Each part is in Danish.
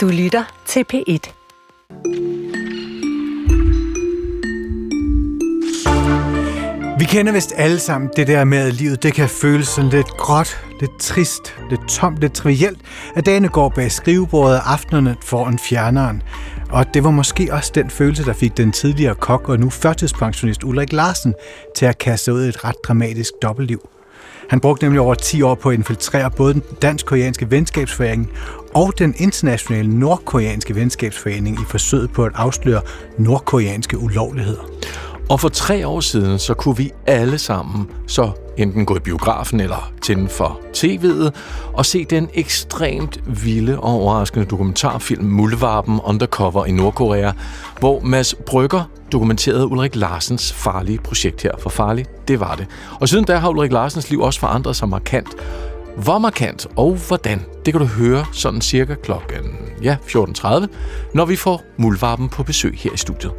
Du lytter til P1. Vi kender vist alle sammen det der med, at livet det kan føles sådan lidt gråt, lidt trist, lidt tomt, lidt trivielt, at dagene går bag skrivebordet og aftenerne foran fjerneren. Og det var måske også den følelse, der fik den tidligere kok og nu førtidspensionist Ulrik Larsen til at kaste ud et ret dramatisk dobbeltliv. Han brugte nemlig over 10 år på at infiltrere både den dansk-koreanske venskabsforening og den internationale nordkoreanske venskabsforening i forsøget på at afsløre nordkoreanske ulovligheder. Og for tre år siden, så kunne vi alle sammen så enten gå i biografen eller tænde for tv'et og se den ekstremt vilde og overraskende dokumentarfilm Muldvarpen Undercover i Nordkorea, hvor Mads Brygger dokumenterede Ulrik Larsens farlige projekt her. For farligt, det var det. Og siden da har Ulrik Larsens liv også forandret sig markant. Hvor markant og hvordan, det kan du høre sådan cirka klokken ja, 14.30, når vi får Muldvarpen på besøg her i studiet.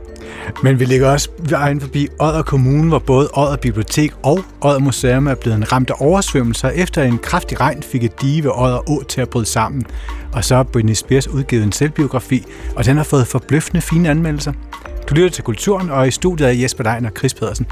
Men vi ligger også vejen forbi Odder Kommune, hvor både Odder Bibliotek og Odder Museum er blevet ramt af oversvømmelser, efter en kraftig regn fik et dige ved Odder Å til at bryde sammen. Og så har Britney Spears udgivet en selvbiografi, og den har fået forbløffende fine anmeldelser. Du lytter til Kulturen, og i studiet er Jesper Dein og Chris Pedersen.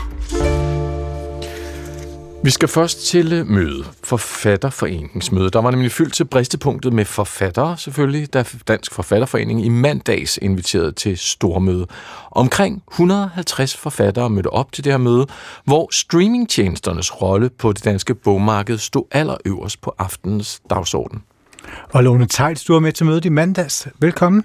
Vi skal først til møde, forfatterforeningsmøde. Der var nemlig fyldt til bristepunktet med forfattere, selvfølgelig, da Dansk Forfatterforening i mandags inviterede til stormøde. Omkring 150 forfattere mødte op til det her møde, hvor streamingtjenesternes rolle på det danske bogmarked stod allerøverst på aftenens dagsorden. Og Lone Tejls, du er med til mødet i mandags. Velkommen.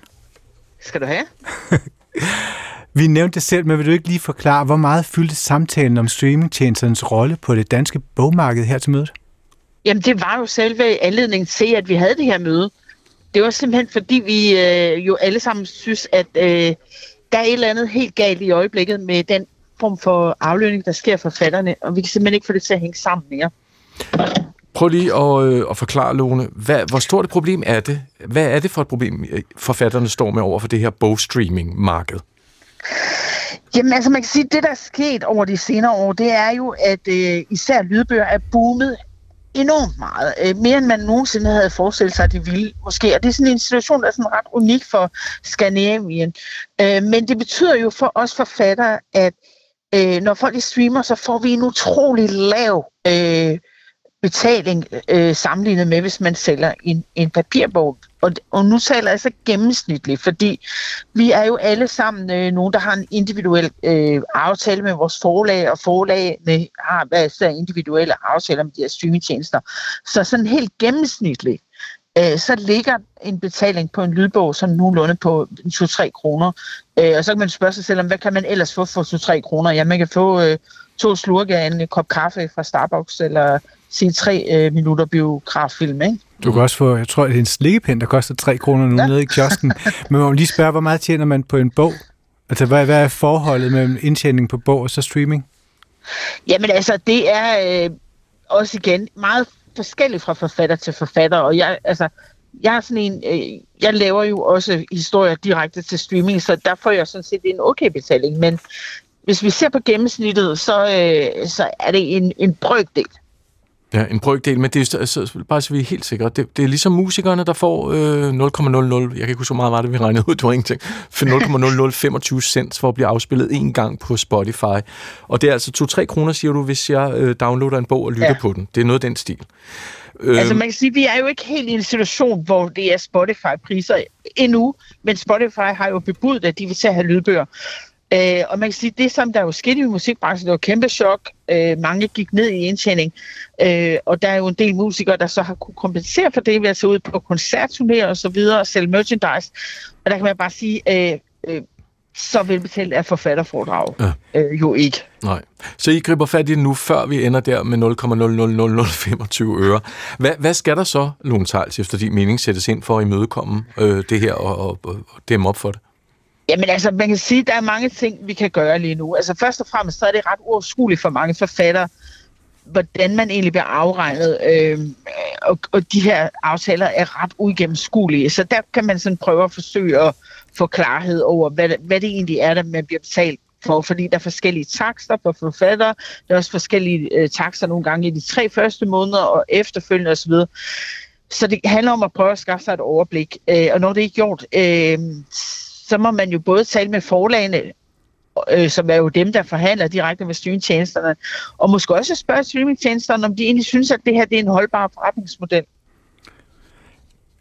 Skal du have? Vi nævnte det selv, men vil du ikke lige forklare, hvor meget fyldte samtalen om streamingtjenesternes rolle på det danske bogmarked her til mødet? Jamen, det var jo selve anledningen til, at vi havde det her møde. Det var simpelthen, fordi vi øh, jo alle sammen synes, at øh, der er et eller andet helt galt i øjeblikket med den form for aflønning, der sker for fatterne, og vi kan simpelthen ikke få det til at hænge sammen mere. Prøv lige at, øh, at forklare, Lone, hvad, hvor stort et problem er det? Hvad er det for et problem, øh, forfatterne står med over for det her bogstreaming-marked? Jamen altså man kan sige, at det der er sket over de senere år, det er jo, at øh, især lydbøger er boomet enormt meget. Øh, mere end man nogensinde havde forestillet sig, at det ville måske. Og det er sådan en situation, der er sådan ret unik for Skandinavien. Øh, men det betyder jo for os forfattere, at øh, når folk streamer, så får vi en utrolig lav øh, betaling øh, sammenlignet med, hvis man sælger en, en papirbog. Og, og nu taler jeg så gennemsnitligt, fordi vi er jo alle sammen øh, nogen, der har en individuel øh, aftale med vores forlag, og forlagene har altså individuelle aftaler med de her streamingtjenester. Så sådan helt gennemsnitligt, øh, så ligger en betaling på en lydbog som nogenlunde på 2-3 kroner. Øh, og så kan man spørge sig selv om, hvad kan man ellers få for 2-3 kroner? Ja, man kan få øh, to slurke af en kop kaffe fra Starbucks, eller se tre øh, minutter biograffilm, ikke? Du kan også få, jeg tror, det er en slikkepind, der koster 3 kroner nu ja. nede i kiosken. Men man må lige spørge, hvor meget tjener man på en bog? Altså, hvad, hvad er forholdet mellem indtjening på bog og så streaming? Jamen altså, det er øh, også igen meget forskelligt fra forfatter til forfatter, og jeg, altså, jeg er sådan en, øh, jeg laver jo også historier direkte til streaming, så der får jeg sådan set en okay betaling, men hvis vi ser på gennemsnittet, så, øh, så er det en, en brøkdel Ja, en brøkdel, men det er altså, bare så vi er helt sikre. Det, det er ligesom musikerne, der får øh, 0,00, jeg kan ikke huske, hvor meget var det, vi regnede ud, det var ingenting, for 0,0025 cents for at blive afspillet en gang på Spotify. Og det er altså 2-3 kroner, siger du, hvis jeg øh, downloader en bog og lytter ja. på den. Det er noget den stil. Øh, altså man kan sige, at vi er jo ikke helt i en situation, hvor det er Spotify-priser endnu, men Spotify har jo bebudt, at de vil til at have lydbøger. Øh, og man kan sige, det som der jo skete i musikbranchen, det var kæmpe chok. Øh, mange gik ned i indtjening, øh, og der er jo en del musikere, der så har kunne kompensere for det ved at tage ud på koncertturnéer og så videre og sælge merchandise. Og der kan man bare sige, øh, øh, så velbetalt er forfatterforedrag ja. øh, jo ikke. Nej. Så I griber fat i det nu, før vi ender der med 0,00025 øre. Hvad, hvad skal der så, Lone Tejls, efter din mening sættes ind for at imødekomme øh, det her og, og, og dæmme op for det? Jamen altså, man kan sige, at der er mange ting, vi kan gøre lige nu. Altså først og fremmest, så er det ret uoverskueligt for mange forfattere, hvordan man egentlig bliver afregnet. Øh, og, og de her aftaler er ret uigennemskuelige. Så der kan man sådan prøve at forsøge at få klarhed over, hvad, hvad det egentlig er, der man bliver betalt for, fordi der er forskellige takster på forfattere. Der er også forskellige øh, takster nogle gange i de tre første måneder og efterfølgende osv. Så det handler om at prøve at skaffe sig et overblik. Øh, og når det er gjort, øh, så må man jo både tale med forlagene, øh, som er jo dem, der forhandler direkte med streamingtjenesterne, og måske også spørge streamingtjenesterne, om de egentlig synes, at det her det er en holdbar forretningsmodel.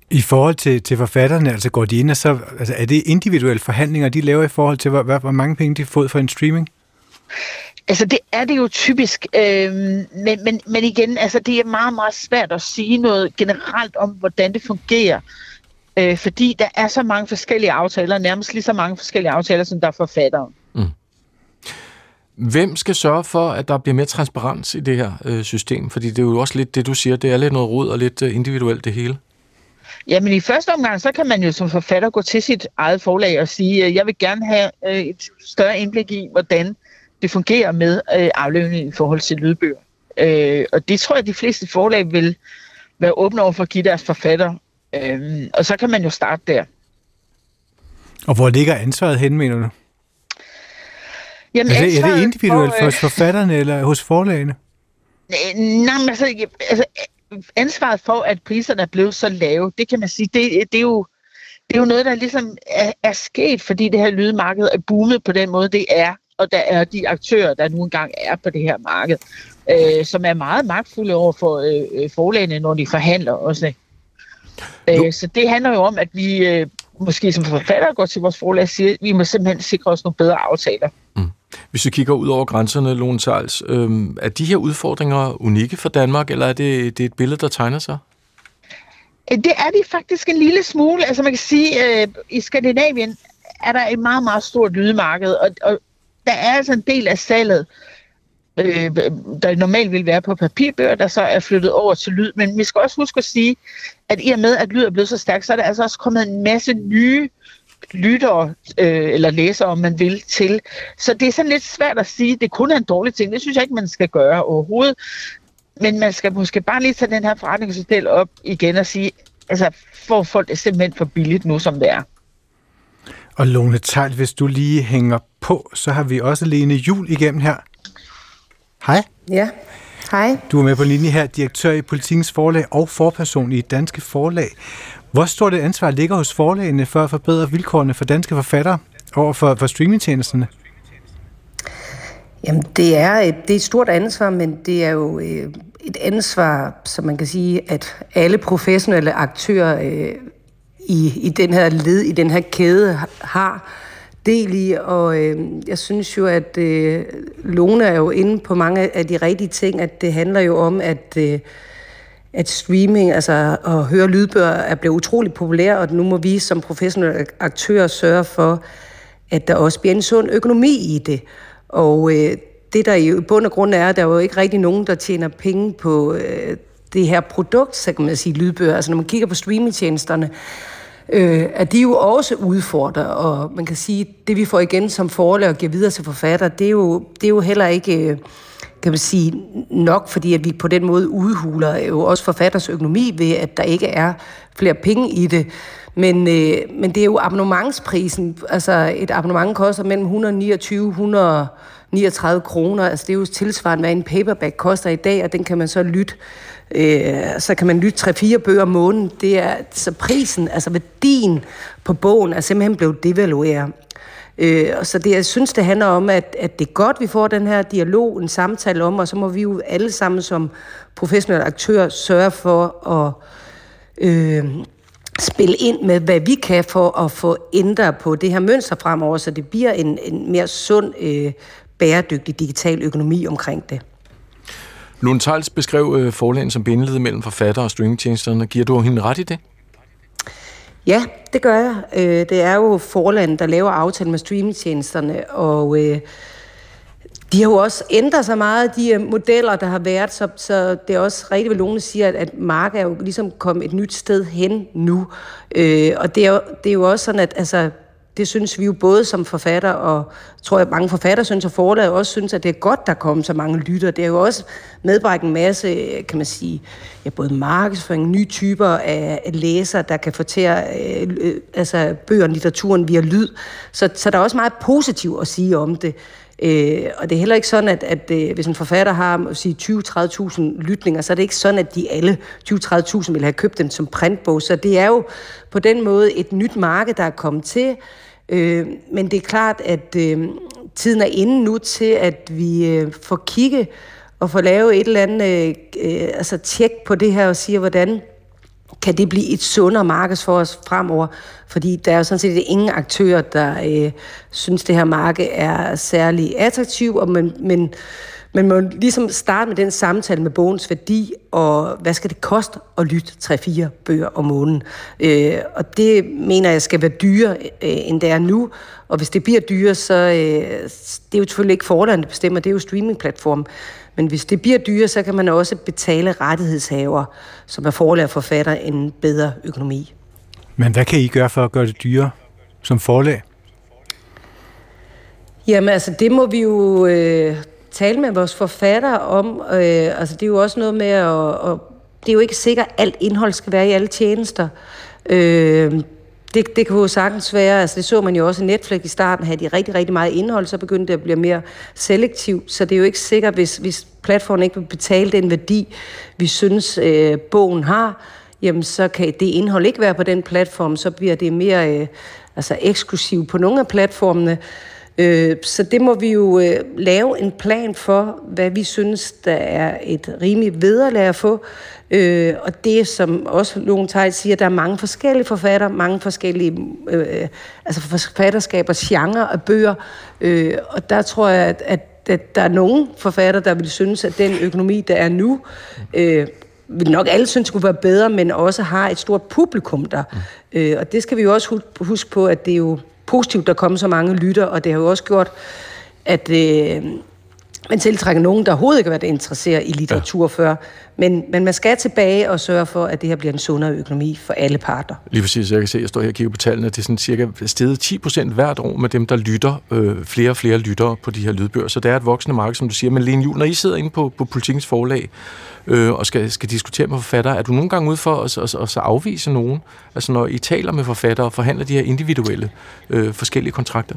I forhold til, til forfatterne, altså går de ind og så, altså er det individuelle forhandlinger, de laver i forhold til, hvor, hvor mange penge de har fået for en streaming? Altså det er det jo typisk, øh, men, men, men igen, altså det er meget, meget svært at sige noget generelt om, hvordan det fungerer. Øh, fordi der er så mange forskellige aftaler, nærmest lige så mange forskellige aftaler, som der er forfattere. Mm. Hvem skal sørge for, at der bliver mere transparens i det her øh, system? Fordi det er jo også lidt det, du siger, det er lidt noget rod og lidt øh, individuelt det hele. Jamen i første omgang, så kan man jo som forfatter gå til sit eget forlag og sige, at jeg vil gerne have øh, et større indblik i, hvordan det fungerer med øh, aflønning i forhold til lydbøger. Øh, og det tror jeg, de fleste forlag vil være åbne over for at give deres forfatter. Øh, og så kan man jo starte der. Og hvor ligger ansvaret hen, mener du? Jamen, er, det, er det individuelt for, øh, forfatterne eller hos forlagene? Nej, men altså, altså ansvaret for, at priserne er blevet så lave, det kan man sige, det, det er jo det er jo noget, der ligesom er, er sket, fordi det her lydmarked er boomet på den måde, det er og der er de aktører, der nu engang er på det her marked, øh, som er meget magtfulde over for øh, øh forlagene, når de forhandler også. Øh, så det handler jo om, at vi øh, måske som forfattere går til vores forlag og siger, at vi må simpelthen sikre os nogle bedre aftaler. Mm. Hvis vi kigger ud over grænserne, Lone Tals, øh, er de her udfordringer unikke for Danmark, eller er det, det er et billede, der tegner sig? Øh, det er de faktisk en lille smule. Altså man kan sige, øh, i Skandinavien er der et meget, meget stort lydmarked, og, og der er altså en del af salget, øh, der normalt vil være på papirbøger, der så er flyttet over til lyd. Men vi skal også huske at sige, at i og med, at lyd er blevet så stærkt, så er der altså også kommet en masse nye lyttere, øh, eller læsere, om man vil, til. Så det er sådan lidt svært at sige, at det kun er en dårlig ting. Det synes jeg ikke, man skal gøre overhovedet. Men man skal måske bare lige tage den her forretningsmodel op igen og sige, altså, får folk det simpelthen for billigt nu, som det er. Og Lone Tejl, hvis du lige hænger på, så har vi også Lene Jul igennem her. Hej. Ja, hej. Du er med på linje her, direktør i Politikens Forlag og forperson i Danske Forlag. Hvor stort et ansvar ligger hos forlagene for at forbedre vilkårene for danske forfattere over for, for streamingtjenesterne? Jamen, det er, et, det er et stort ansvar, men det er jo øh, et ansvar, som man kan sige, at alle professionelle aktører øh, i, i den her led, i den her kæde har del i, og øh, jeg synes jo, at øh, Lone er jo inde på mange af de rigtige ting, at det handler jo om, at, øh, at streaming, altså at høre lydbøger, er blevet utrolig populær, og nu må vi som professionelle aktører sørge for, at der også bliver en sund økonomi i det. Og øh, det der i bund og grund er, at der er jo ikke rigtig nogen, der tjener penge på øh, det her produkt, så kan man sige lydbøger. Altså når man kigger på streamingtjenesterne, øh, at de jo også udfordrer, og man kan sige, det vi får igen som forlag og giver videre til forfatter, det er jo, det er jo heller ikke øh, kan man sige, nok, fordi at vi på den måde udhuler jo også forfatters økonomi ved, at der ikke er flere penge i det. Men, øh, men det er jo abonnementsprisen. Altså et abonnement koster mellem 129 100 39 kroner. Altså det er jo tilsvarende, hvad en paperback koster i dag, og den kan man så lytte øh, så kan man lytte 3-4 bøger om måneden. Det er, så prisen, altså værdien på bogen, er simpelthen blevet devalueret. Øh, så det, jeg synes, det handler om, at, at det er godt, vi får den her dialog, en samtale om, og så må vi jo alle sammen som professionelle aktører sørge for at øh, spille ind med, hvad vi kan for at få ændret på det her mønster fremover, så det bliver en, en mere sund, øh, bæredygtig digital økonomi omkring det. Lund Tals beskrev øh, forlagen som bindeled mellem forfatter og streamingtjenesterne. Giver du hende ret i det? Ja, det gør jeg. Øh, det er jo forlandet, der laver aftalen med streamingtjenesterne, og øh, de har jo også ændret sig meget, de modeller, der har været, så, så det er også rigtigt, hvad Lone siger, at, at markedet er jo ligesom kommet et nyt sted hen nu. Øh, og det er, jo, det er jo også sådan, at altså, det synes vi jo både som forfatter, og tror jeg mange forfatter synes, og forlaget også synes, at det er godt, der kommer så mange lytter. Det er jo også medbragt en masse, kan man sige, ja, både markedsføring, nye typer af læsere, der kan fortære øh, øh, altså bøger og litteraturen via lyd. Så, så der er også meget positivt at sige om det. Øh, og det er heller ikke sådan, at, at øh, hvis en forfatter har sige 20-30.000 lytninger, så er det ikke sådan, at de alle 20-30.000 vil have købt den som printbog. Så det er jo på den måde et nyt marked, der er kommet til. Øh, men det er klart, at øh, tiden er inde nu til, at vi øh, får kigge og får lavet et eller andet øh, øh, altså tjek på det her og siger, hvordan kan det blive et sundere marked for os fremover? Fordi der er jo sådan set ingen aktører, der øh, synes, det her marked er særlig attraktivt, og men, men men man må ligesom starte med den samtale med bogens værdi, og hvad skal det koste at lytte 3-4 bøger om måneden. Øh, og det mener jeg skal være dyrere, øh, end det er nu. Og hvis det bliver dyrere, så øh, det er jo selvfølgelig ikke forholdene, der bestemmer, det er jo streamingplatformen. Men hvis det bliver dyre, så kan man også betale rettighedshaver, som er forlag og forfatter, en bedre økonomi. Men hvad kan I gøre for at gøre det dyrere som forlag? Jamen altså, det må vi jo øh, tale med vores forfattere om. Øh, altså, det er jo også noget med at, at... Det er jo ikke sikkert, at alt indhold skal være i alle tjenester. Øh, det, det kan jo sagtens være, altså det så man jo også i Netflix i starten, havde de rigtig, rigtig meget indhold, så begyndte det at blive mere selektivt, så det er jo ikke sikkert, hvis, hvis platformen ikke vil betale den værdi, vi synes, øh, bogen har, jamen så kan det indhold ikke være på den platform, så bliver det mere øh, altså eksklusivt på nogle af platformene. Øh, så det må vi jo øh, lave en plan for, hvad vi synes, der er et rimeligt vederlag at få. Øh, og det, som også Lone Tejt siger, der er mange forskellige forfatter, mange forskellige øh, altså forfatterskabers genre af bøger. Øh, og der tror jeg, at, at, at der er nogle forfatter, der vil synes, at den økonomi, der er nu, øh, vil nok alle synes skulle være bedre, men også har et stort publikum der. Mm. Øh, og det skal vi jo også huske på, at det er jo positivt, der kommer så mange lytter, og det har jo også gjort, at øh, man tiltrækker nogen, der overhovedet ikke har været interesseret i litteratur ja. før. Men, men man skal tilbage og sørge for, at det her bliver en sundere økonomi for alle parter. Lige præcis, jeg kan se, jeg står her og kigger på tallene, det er sådan cirka steget 10 procent hvert år med dem, der lytter, øh, flere og flere lytter på de her lydbøger. Så det er et voksende marked, som du siger. Men Lene Jul, når I sidder inde på, på politikens forlag øh, og skal, skal diskutere med forfattere, er du nogle gange ude for at, at, at, at afvise nogen? Altså når I taler med forfattere og forhandler de her individuelle øh, forskellige kontrakter?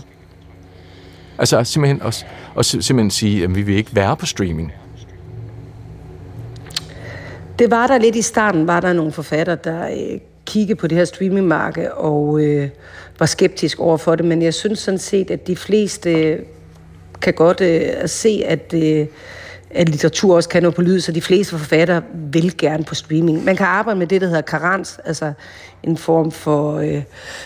Altså simpelthen, og, og simpelthen sige, at vi vil ikke være på streaming. Det var der lidt i starten, var der nogle forfatter, der øh, kiggede på det her streamingmarked og øh, var skeptisk over for det, men jeg synes sådan set, at de fleste øh, kan godt øh, se, at øh, at litteratur også kan nå på lyd, så de fleste forfattere vil gerne på streaming. Man kan arbejde med det, der hedder karans, altså en form for øh,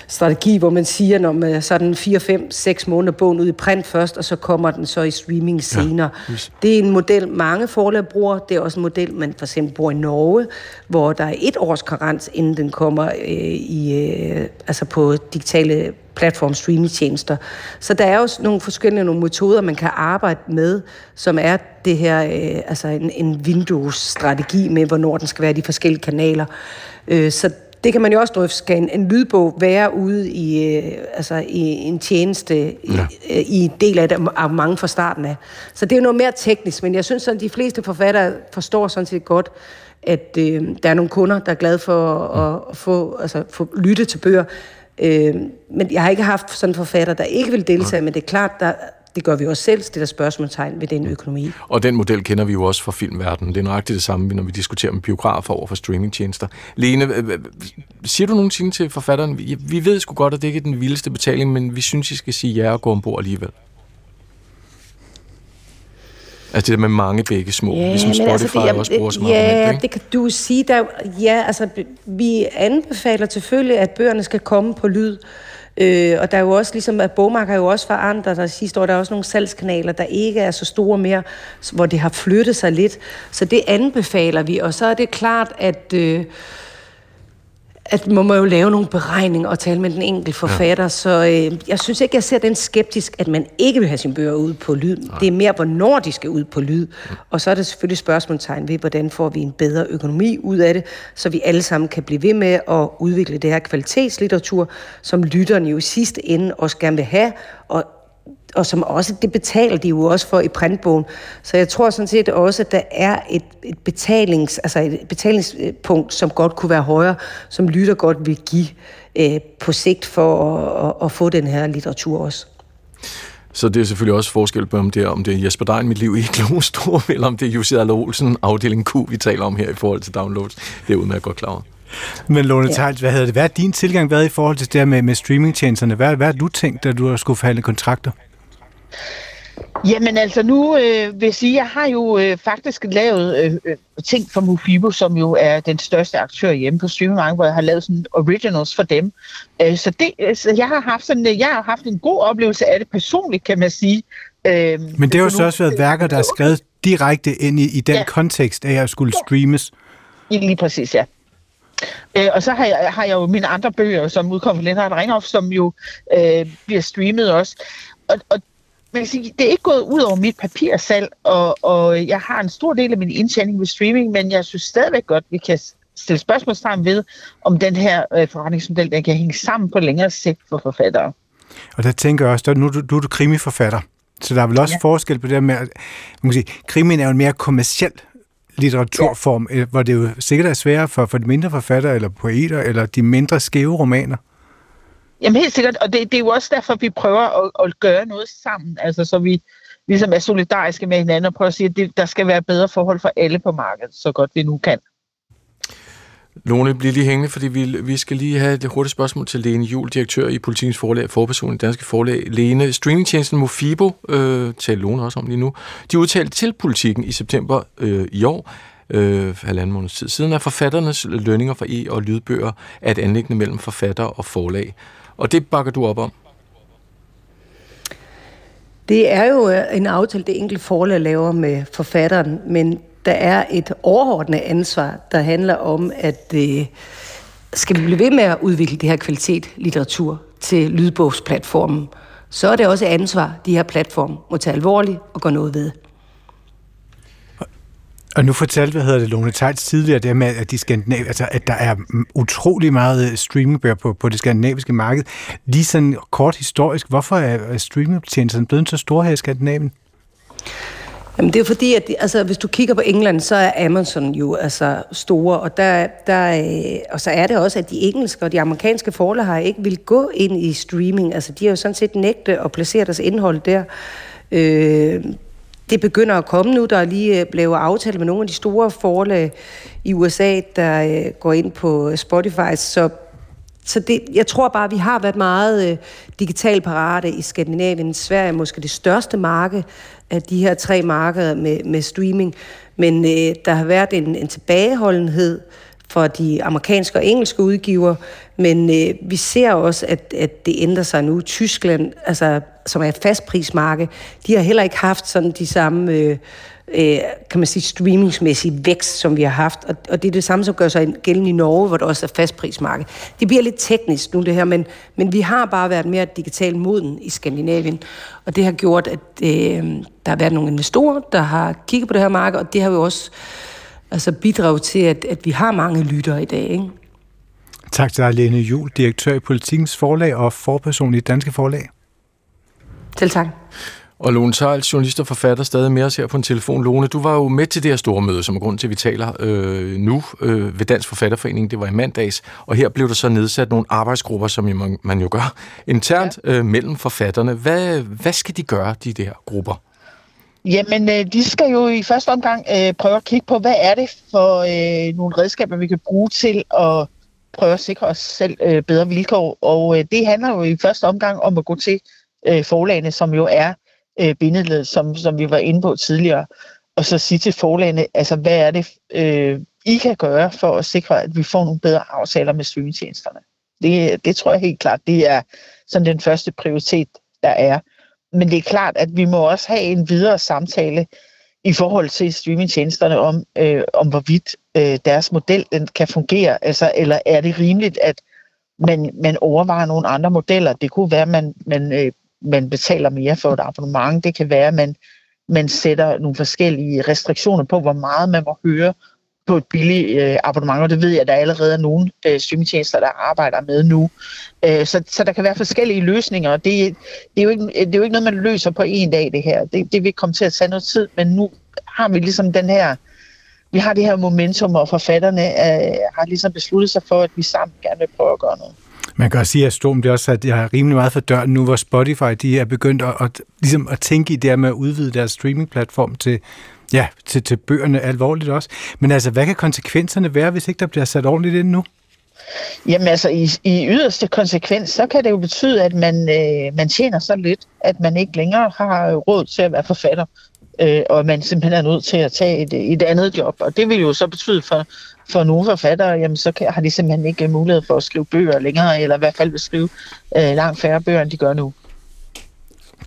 strategi, hvor man siger, når man så den 4, 5, 6 måneder bogen ud i print først, og så kommer den så i streaming senere. Ja, det er en model, mange forlag bruger. Det er også en model, man for eksempel bruger i Norge, hvor der er et års karans, inden den kommer øh, i, øh, altså på digitale platform streamingtjenester. Så der er jo nogle forskellige nogle metoder, man kan arbejde med, som er det her, øh, altså en, en Windows-strategi med, hvornår den skal være i de forskellige kanaler. Øh, så det kan man jo også drøfte. Skal en, en lydbog være ude i, øh, altså i en tjeneste ja. i, øh, i en del af det, af mange fra starten af. Så det er jo noget mere teknisk, men jeg synes, at de fleste forfattere forstår sådan set godt, at øh, der er nogle kunder, der er glade for at, at få, altså, få lytte til bøger. Øh, men jeg har ikke haft sådan en forfatter, der ikke vil deltage, men det er klart, der, det gør vi også selv, det der spørgsmålstegn ved den økonomi. Og den model kender vi jo også fra filmverdenen. Det er nøjagtigt det samme, når vi diskuterer med biografer over for streamingtjenester. Lene, siger du nogensinde til forfatteren, vi ved sgu godt, at det ikke er den vildeste betaling, men vi synes, I skal sige ja og gå ombord alligevel? Altså det der med mange begge små, ja, ligesom Spotify altså det, også bruger som ja, argument, ikke? det kan du sige. Der, ja, altså vi anbefaler selvfølgelig, at bøgerne skal komme på lyd. Øh, og der er jo også, ligesom at bogmarker er jo også forandret, der sidste år der er også nogle salgskanaler, der ikke er så store mere, hvor det har flyttet sig lidt. Så det anbefaler vi, og så er det klart, at... Øh, at man må jo lave nogle beregninger og tale med den enkelte forfatter, ja. så øh, jeg synes ikke, jeg ser den skeptisk, at man ikke vil have sine bøger ud på lyd. Nej. Det er mere, hvornår de skal ud på lyd. Ja. Og så er det selvfølgelig spørgsmålstegn ved, hvordan får vi en bedre økonomi ud af det, så vi alle sammen kan blive ved med at udvikle det her kvalitetslitteratur, som lytterne jo i sidste ende også gerne vil have, og og som også, det betaler de jo også for i printbogen. Så jeg tror sådan set også, at der er et, et, betalings, altså et betalingspunkt, som godt kunne være højere, som lytter godt vil give øh, på sigt for at, at, at få den her litteratur også. Så det er selvfølgelig også forskel på, om det er, om det er Jesper Dein, mit liv i Glostrup, eller om det er Jussi Adler Olsen, afdeling Q, vi taler om her i forhold til downloads. Det er udmærket godt klar over. Men Lone ja. Tejls, hvad havde det været din tilgang været i forhold til det der med, med streamingtjenesterne? Hvad, hvad har du tænkt, da du skulle forhandle kontrakter? Jamen altså nu øh, vil jeg sige, jeg har jo øh, faktisk lavet øh, øh, ting for Mofibo, som jo er den største aktør hjemme på streamingmarkedet, hvor jeg har lavet sådan originals for dem. Øh, så, det, øh, så jeg har haft sådan, øh, jeg har haft en god oplevelse af det personligt, kan man sige. Øh, Men det har jo så også været værker, der er skrevet direkte ind i, i den ja. kontekst af at skulle streames. Lige præcis, ja. Øh, og så har jeg, har jeg jo mine andre bøger, som udkom fra Lennart Ringhoff, som jo øh, bliver streamet også. Og, og man kan sige, det er ikke gået ud over mit papirsalg, og, og jeg har en stor del af min indtjening ved streaming, men jeg synes stadigvæk godt, vi kan stille spørgsmålstegn ved, om den her øh, forretningsmodel den kan hænge sammen på længere sigt for forfattere. Og der tænker jeg også, at nu, nu, nu er du krimiforfatter, så der er vel også ja. forskel på det med, at man kan sige, krimien er jo en mere kommersiel litteraturform, ja. hvor det jo sikkert er sværere for, for de mindre forfattere, eller poeter, eller de mindre skæve romaner. Jamen helt sikkert, og det, det er jo også derfor, vi prøver at, at gøre noget sammen, altså så vi ligesom er solidariske med hinanden og prøver at sige, at det, der skal være bedre forhold for alle på markedet, så godt vi nu kan. Lone, bliver lige hængende, fordi vi, vi skal lige have et hurtigt spørgsmål til Lene Jul, direktør i Politikens Forlag, forperson i Danske Forlag. Lene, streamingtjenesten Mofibo, øh, taler Lone også om lige nu, de udtalte til politikken i september øh, i år, øh, halvanden måneds tid siden, at forfatternes lønninger for e- og lydbøger er et anlæggende mellem forfatter og forlag. Og det bakker du op om? Det er jo øh, en aftale, det enkelte forlag laver med forfatteren, men der er et overordnet ansvar, der handler om, at øh, skal vi blive ved med at udvikle det her kvalitet litteratur til lydbogsplatformen, så er det også et ansvar, de her platforme må tage alvorligt og gøre noget ved. Og nu fortalte, hvad hedder det, Lone Tejts tidligere, det med, at, de skandinav, altså, at der er utrolig meget øh, streamingbøger på, på det skandinaviske marked. Lige sådan kort historisk, hvorfor er streamingtjenesterne blevet så store her i Skandinavien? Jamen det er fordi, at altså, hvis du kigger på England, så er Amazon jo altså store, og, der, der, øh, og så er det også, at de engelske og de amerikanske forlag har ikke vil gå ind i streaming. Altså de har jo sådan set nægte at placere deres indhold der. Øh, det begynder at komme nu. Der er lige øh, blevet aftale med nogle af de store forlag i USA, der øh, går ind på øh, Spotify. Så, så det, jeg tror bare, at vi har været meget øh, digital parate i Skandinavien. Sverige er måske det største marked af de her tre markeder med, med streaming. Men øh, der har været en, en tilbageholdenhed for de amerikanske og engelske udgiver, men øh, vi ser også, at, at det ændrer sig nu. Tyskland, altså, som er et fastprismarked, de har heller ikke haft sådan de samme øh, øh, kan man sige, streamingsmæssige vækst, som vi har haft. Og, og det er det samme, som gør sig gældende i Norge, hvor der også er fastprismarked. Det bliver lidt teknisk nu, det her, men, men vi har bare været mere digital moden i Skandinavien. Og det har gjort, at øh, der har været nogle investorer, der har kigget på det her marked, og det har jo også altså bidraget til, at, at vi har mange lyttere i dag. Ikke? Tak til dig, Lene Jul, direktør i Politikens Forlag og forperson i Danske Forlag. Selv tak. Og Lone Tejls, journalist og forfatter, stadig med os her på en telefon. Lone, du var jo med til det her store møde, som er grund til, at vi taler øh, nu øh, ved Dansk Forfatterforening. Det var i mandags, og her blev der så nedsat nogle arbejdsgrupper, som man, man jo gør internt ja. øh, mellem forfatterne. Hvad, hvad skal de gøre, de der grupper? Jamen, øh, de skal jo i første omgang øh, prøve at kigge på, hvad er det for øh, nogle redskaber, vi kan bruge til at prøve at sikre os selv øh, bedre vilkår. Og øh, det handler jo i første omgang om at gå til øh, forlagene, som jo er øh, bindeled, som, som vi var inde på tidligere, og så sige til forlagene, altså hvad er det, øh, I kan gøre for at sikre, at vi får nogle bedre aftaler med streamingtjenesterne. Det, det tror jeg helt klart, det er sådan den første prioritet, der er. Men det er klart, at vi må også have en videre samtale i forhold til streamingtjenesterne om, øh, om hvorvidt øh, deres model den kan fungere. Altså, eller er det rimeligt, at man, man overvejer nogle andre modeller? Det kunne være, at man, man, øh, man betaler mere for et abonnement. Det kan være, at man, man sætter nogle forskellige restriktioner på, hvor meget man må høre på et billigt øh, abonnement, og det ved jeg, at der allerede er nogle øh, streamingtjenester, der arbejder med nu. Øh, så, så der kan være forskellige løsninger, og det, det, er jo ikke, øh, det er jo ikke noget, man løser på en dag, det her. Det, det vil komme til at tage noget tid, men nu har vi ligesom den her, vi har det her momentum, og forfatterne øh, har ligesom besluttet sig for, at vi sammen gerne vil prøve at gøre noget. Man kan også sige, at Storm det er også, at jeg har rimelig meget for døren nu, hvor Spotify de er begyndt at, at, ligesom at tænke i det med at udvide deres streamingplatform til, ja, til, til bøgerne alvorligt også. Men altså, hvad kan konsekvenserne være, hvis ikke der bliver sat ordentligt ind nu? Jamen altså, i, i yderste konsekvens, så kan det jo betyde, at man, øh, man tjener så lidt, at man ikke længere har råd til at være forfatter, øh, og man simpelthen er nødt til at tage et, et andet job. Og det vil jo så betyde for, for nogle forfattere, jamen så kan, har de simpelthen ikke mulighed for at skrive bøger længere, eller i hvert fald vil skrive øh, langt færre bøger, end de gør nu.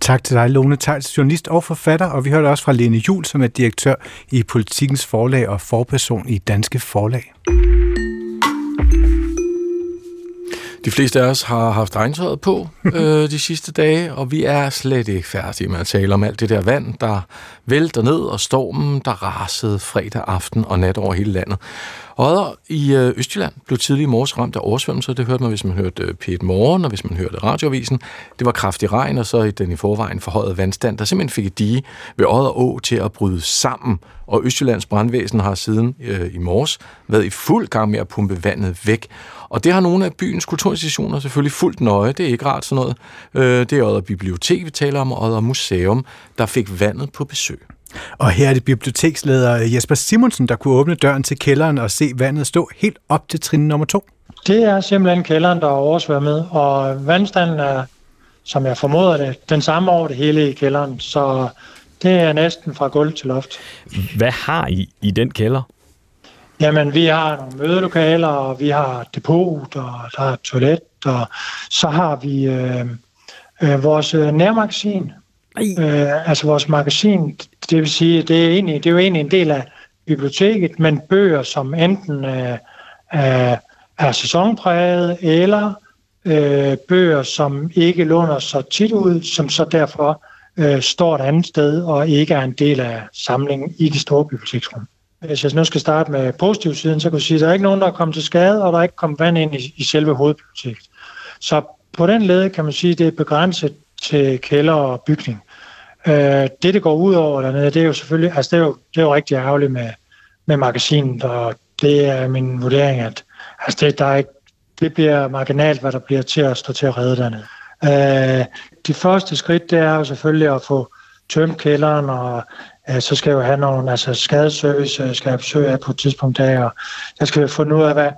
Tak til dig, Lone Tejls, journalist og forfatter, og vi hørte også fra Lene Jul, som er direktør i Politikens Forlag og forperson i Danske Forlag. De fleste af os har haft regntøjet på øh, de sidste dage, og vi er slet ikke færdige med at tale om alt det der vand, der vælter ned, og stormen, der rasede fredag aften og nat over hele landet. Odder i øh, Østjylland blev tidlig i morges ramt af oversvømmelser. Det hørte man, hvis man hørte øh, P1 Morgen, og hvis man hørte radioavisen. Det var kraftig regn, og så i den i forvejen forhøjet vandstand, der simpelthen fik et dige ved Odder Å til at bryde sammen. Og Østjyllands brandvæsen har siden øh, i morges været i fuld gang med at pumpe vandet væk. Og det har nogle af byens kulturinstitutioner selvfølgelig fuldt nøje. Det er ikke rart sådan noget. Øh, det er Odder Bibliotek, vi taler om, og Odder Museum, der fik vandet på besøg. Og her er det biblioteksleder Jesper Simonsen, der kunne åbne døren til kælderen og se vandet stå helt op til trin nummer to. Det er simpelthen kælderen, der er oversvømmet, og vandstanden er, som jeg formoder det, den samme over det hele i kælderen, så det er næsten fra gulv til loft. Hvad har I i den kælder? Jamen, vi har nogle mødelokaler, og vi har depot, og der er toilet, og så har vi øh, øh, vores nærmagasin, Øh, altså vores magasin, det vil sige, det er, egentlig, det er jo egentlig en del af biblioteket, men bøger, som enten øh, er, er sæsonpræget, eller øh, bøger, som ikke låner så tit ud, som så derfor øh, står et andet sted og ikke er en del af samlingen i de store biblioteksrum. Hvis jeg nu skal starte med positiv siden, så kan jeg sige, at der er ikke nogen, der er kommet til skade, og der er ikke kommet vand ind i, i selve hovedbiblioteket. Så på den led kan man sige, at det er begrænset til kælder og bygning. Øh, det, det går ud over dernede, det er jo selvfølgelig, altså det er jo, det er jo rigtig ærgerligt med, med magasinet, og det er min vurdering, at altså det, der er ikke, det bliver marginalt, hvad der bliver til at stå til at redde dernede. Øh, de første skridt, det er jo selvfølgelig at få tømt kælderen, og øh, så skal jeg jo have nogle altså skadeservice, øh, skal jeg besøge af på et tidspunkt af, og jeg skal finde ud af, hvad,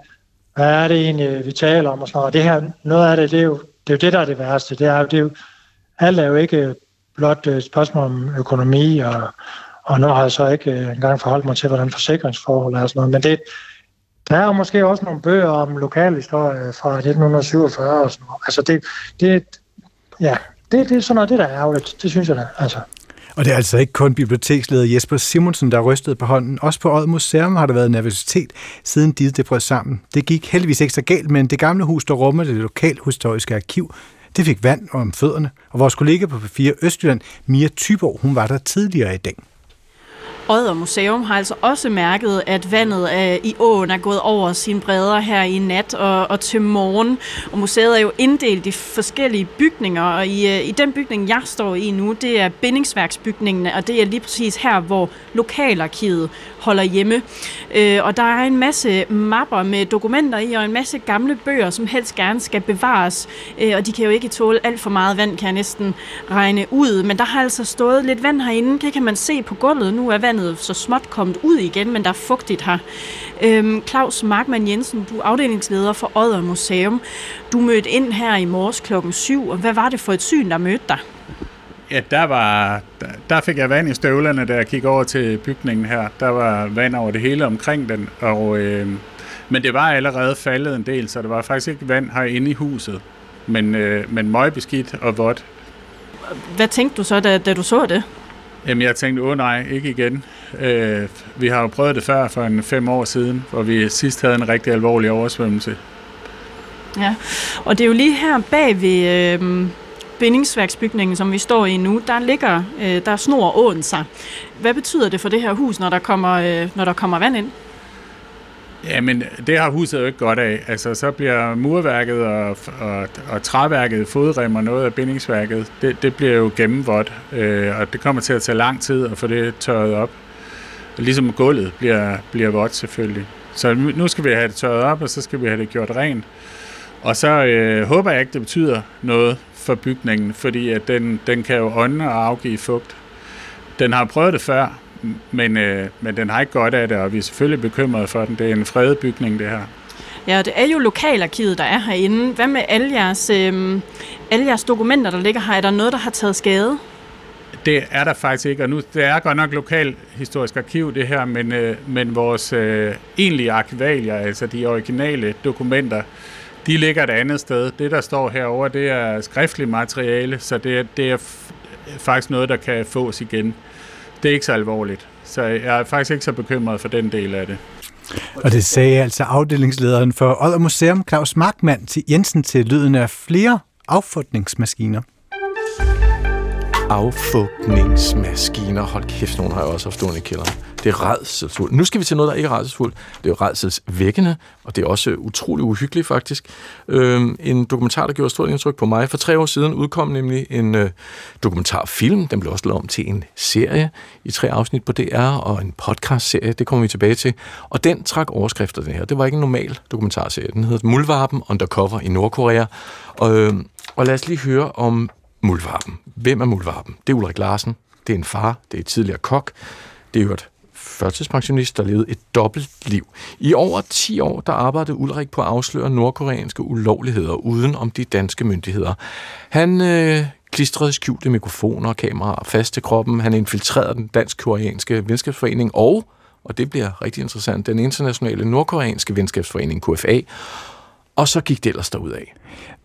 hvad er det egentlig, vi taler om og sådan noget. Og det her, noget af det, det er jo det, er jo det der er det værste. Det er, det er jo, alt er jo ikke øh, blot øh, et spørgsmål om økonomi, og, og nu har jeg så ikke engang forholdt mig til, hvordan forsikringsforhold er og sådan noget, men det, der er jo måske også nogle bøger om lokalhistorie fra 1947 og sådan noget. Altså det, det ja, det, det er sådan noget, det der er ærgerligt. Det synes jeg da, altså. Og det er altså ikke kun biblioteksleder Jesper Simonsen, der rystede på hånden. Også på Odd Museum har der været nervøsitet, siden de det brød sammen. Det gik heldigvis ikke så galt, men det gamle hus, der rummer det lokalhistoriske arkiv, det fik vand om fødderne, og vores kollega på 4 Østjylland, Mia Tyborg, hun var der tidligere i dag. Odder Museum har altså også mærket, at vandet øh, i åen er gået over sine bredder her i nat og, og til morgen. Og museet er jo inddelt i forskellige bygninger, og i, øh, i den bygning, jeg står i nu, det er bindingsværksbygningen, og det er lige præcis her, hvor lokalarkivet holder hjemme. Øh, og der er en masse mapper med dokumenter i, og en masse gamle bøger, som helst gerne skal bevares. Øh, og de kan jo ikke tåle alt for meget vand, kan jeg næsten regne ud. Men der har altså stået lidt vand herinde. Det kan man se på gulvet. Nu er vandet så småt kommet ud igen, men der er fugtigt her. Øhm, Claus Markmann Jensen, du er afdelingsleder for Odder Museum. Du mødte ind her i morges klokken 7, og hvad var det for et syn, der mødte dig? Ja, der, var, der fik jeg vand i støvlerne, da jeg kiggede over til bygningen her. Der var vand over det hele omkring den, og, øh, men det var allerede faldet en del, så der var faktisk ikke vand herinde i huset, men, øh, men møgbeskidt og vådt. Hvad tænkte du så, da, da du så det? Jamen, jeg tænkte, åh nej, ikke igen. Øh, vi har jo prøvet det før for en fem år siden, hvor vi sidst havde en rigtig alvorlig oversvømmelse. Ja, og det er jo lige her bag ved øh, bindingsværksbygningen, som vi står i nu, der ligger, øh, der snor åen sig. Hvad betyder det for det her hus, når der kommer, øh, når der kommer vand ind? Ja, men det har huset jo ikke godt af. Altså, så bliver murværket og, og, og træværket, fodrem og noget af bindingsværket, det, det bliver jo gennemvådt, øh, og det kommer til at tage lang tid at få det tørret op. Ligesom gulvet bliver, bliver vådt selvfølgelig. Så nu skal vi have det tørret op, og så skal vi have det gjort rent. Og så øh, håber jeg ikke, det betyder noget for bygningen, fordi at den, den kan jo ånde og afgive fugt. Den har prøvet det før, men, øh, men den har ikke godt af det, og vi er selvfølgelig bekymrede for den. Det er en fredet bygning, det her. Ja, det er jo lokalarkivet, der er herinde. Hvad med alle jeres, øh, alle jeres dokumenter, der ligger her? Er der noget, der har taget skade? Det er der faktisk ikke, og nu det er godt nok lokal historisk arkiv det her, men, øh, men vores øh, egentlige arkivalier, altså de originale dokumenter, de ligger et andet sted. Det, der står herover, det er skriftligt materiale, så det, det er faktisk noget, der kan fås igen. Det er ikke så alvorligt, så jeg er faktisk ikke så bekymret for den del af det. Og det sagde altså afdelingslederen for Odder Museum, Claus Markmann til Jensen til lyden af flere affundningsmaskiner affugtningsmaskiner. Hold kæft, nogen har jeg også haft stående i kælderen. Det er redselsfuldt. Nu skal vi til noget, der ikke er redselsfuldt. Det er jo redselsvækkende, og det er også utrolig uhyggeligt faktisk. Øhm, en dokumentar, der gjorde stort indtryk på mig. For tre år siden udkom nemlig en øh, dokumentarfilm. Den blev også lavet om til en serie i tre afsnit på DR, og en podcastserie. Det kommer vi tilbage til. Og den trak overskrifter, den her. Det var ikke en normal dokumentarserie. Den hedder Muldvarpen Undercover i Nordkorea. Og, øh, og lad os lige høre om Muldvarpen. Hvem er Muldvarpen? Det er Ulrik Larsen. Det er en far. Det er et tidligere kok. Det er jo et førtidspensionist, der levede et dobbelt liv. I over 10 år, der arbejdede Ulrik på at afsløre nordkoreanske ulovligheder uden om de danske myndigheder. Han øh, klistrede skjulte mikrofoner og kameraer fast til kroppen. Han infiltrerede den dansk-koreanske venskabsforening og, og det bliver rigtig interessant, den internationale nordkoreanske venskabsforening KFA. Og så gik det ellers derud af.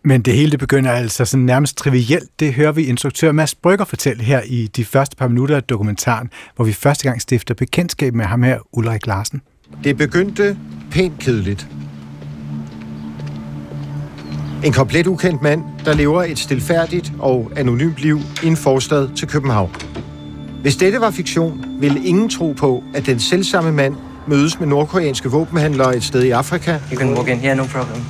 Men det hele det begynder altså sådan nærmest trivielt. Det hører vi instruktør Mads Brygger fortælle her i de første par minutter af dokumentaren, hvor vi første gang stifter bekendtskab med ham her, Ulrik Larsen. Det begyndte pænt kedeligt. En komplet ukendt mand, der lever et stilfærdigt og anonymt liv i en forstad til København. Hvis dette var fiktion, ville ingen tro på, at den selvsamme mand mødes med nordkoreanske våbenhandlere et sted i Afrika. You can walk in here, no problem.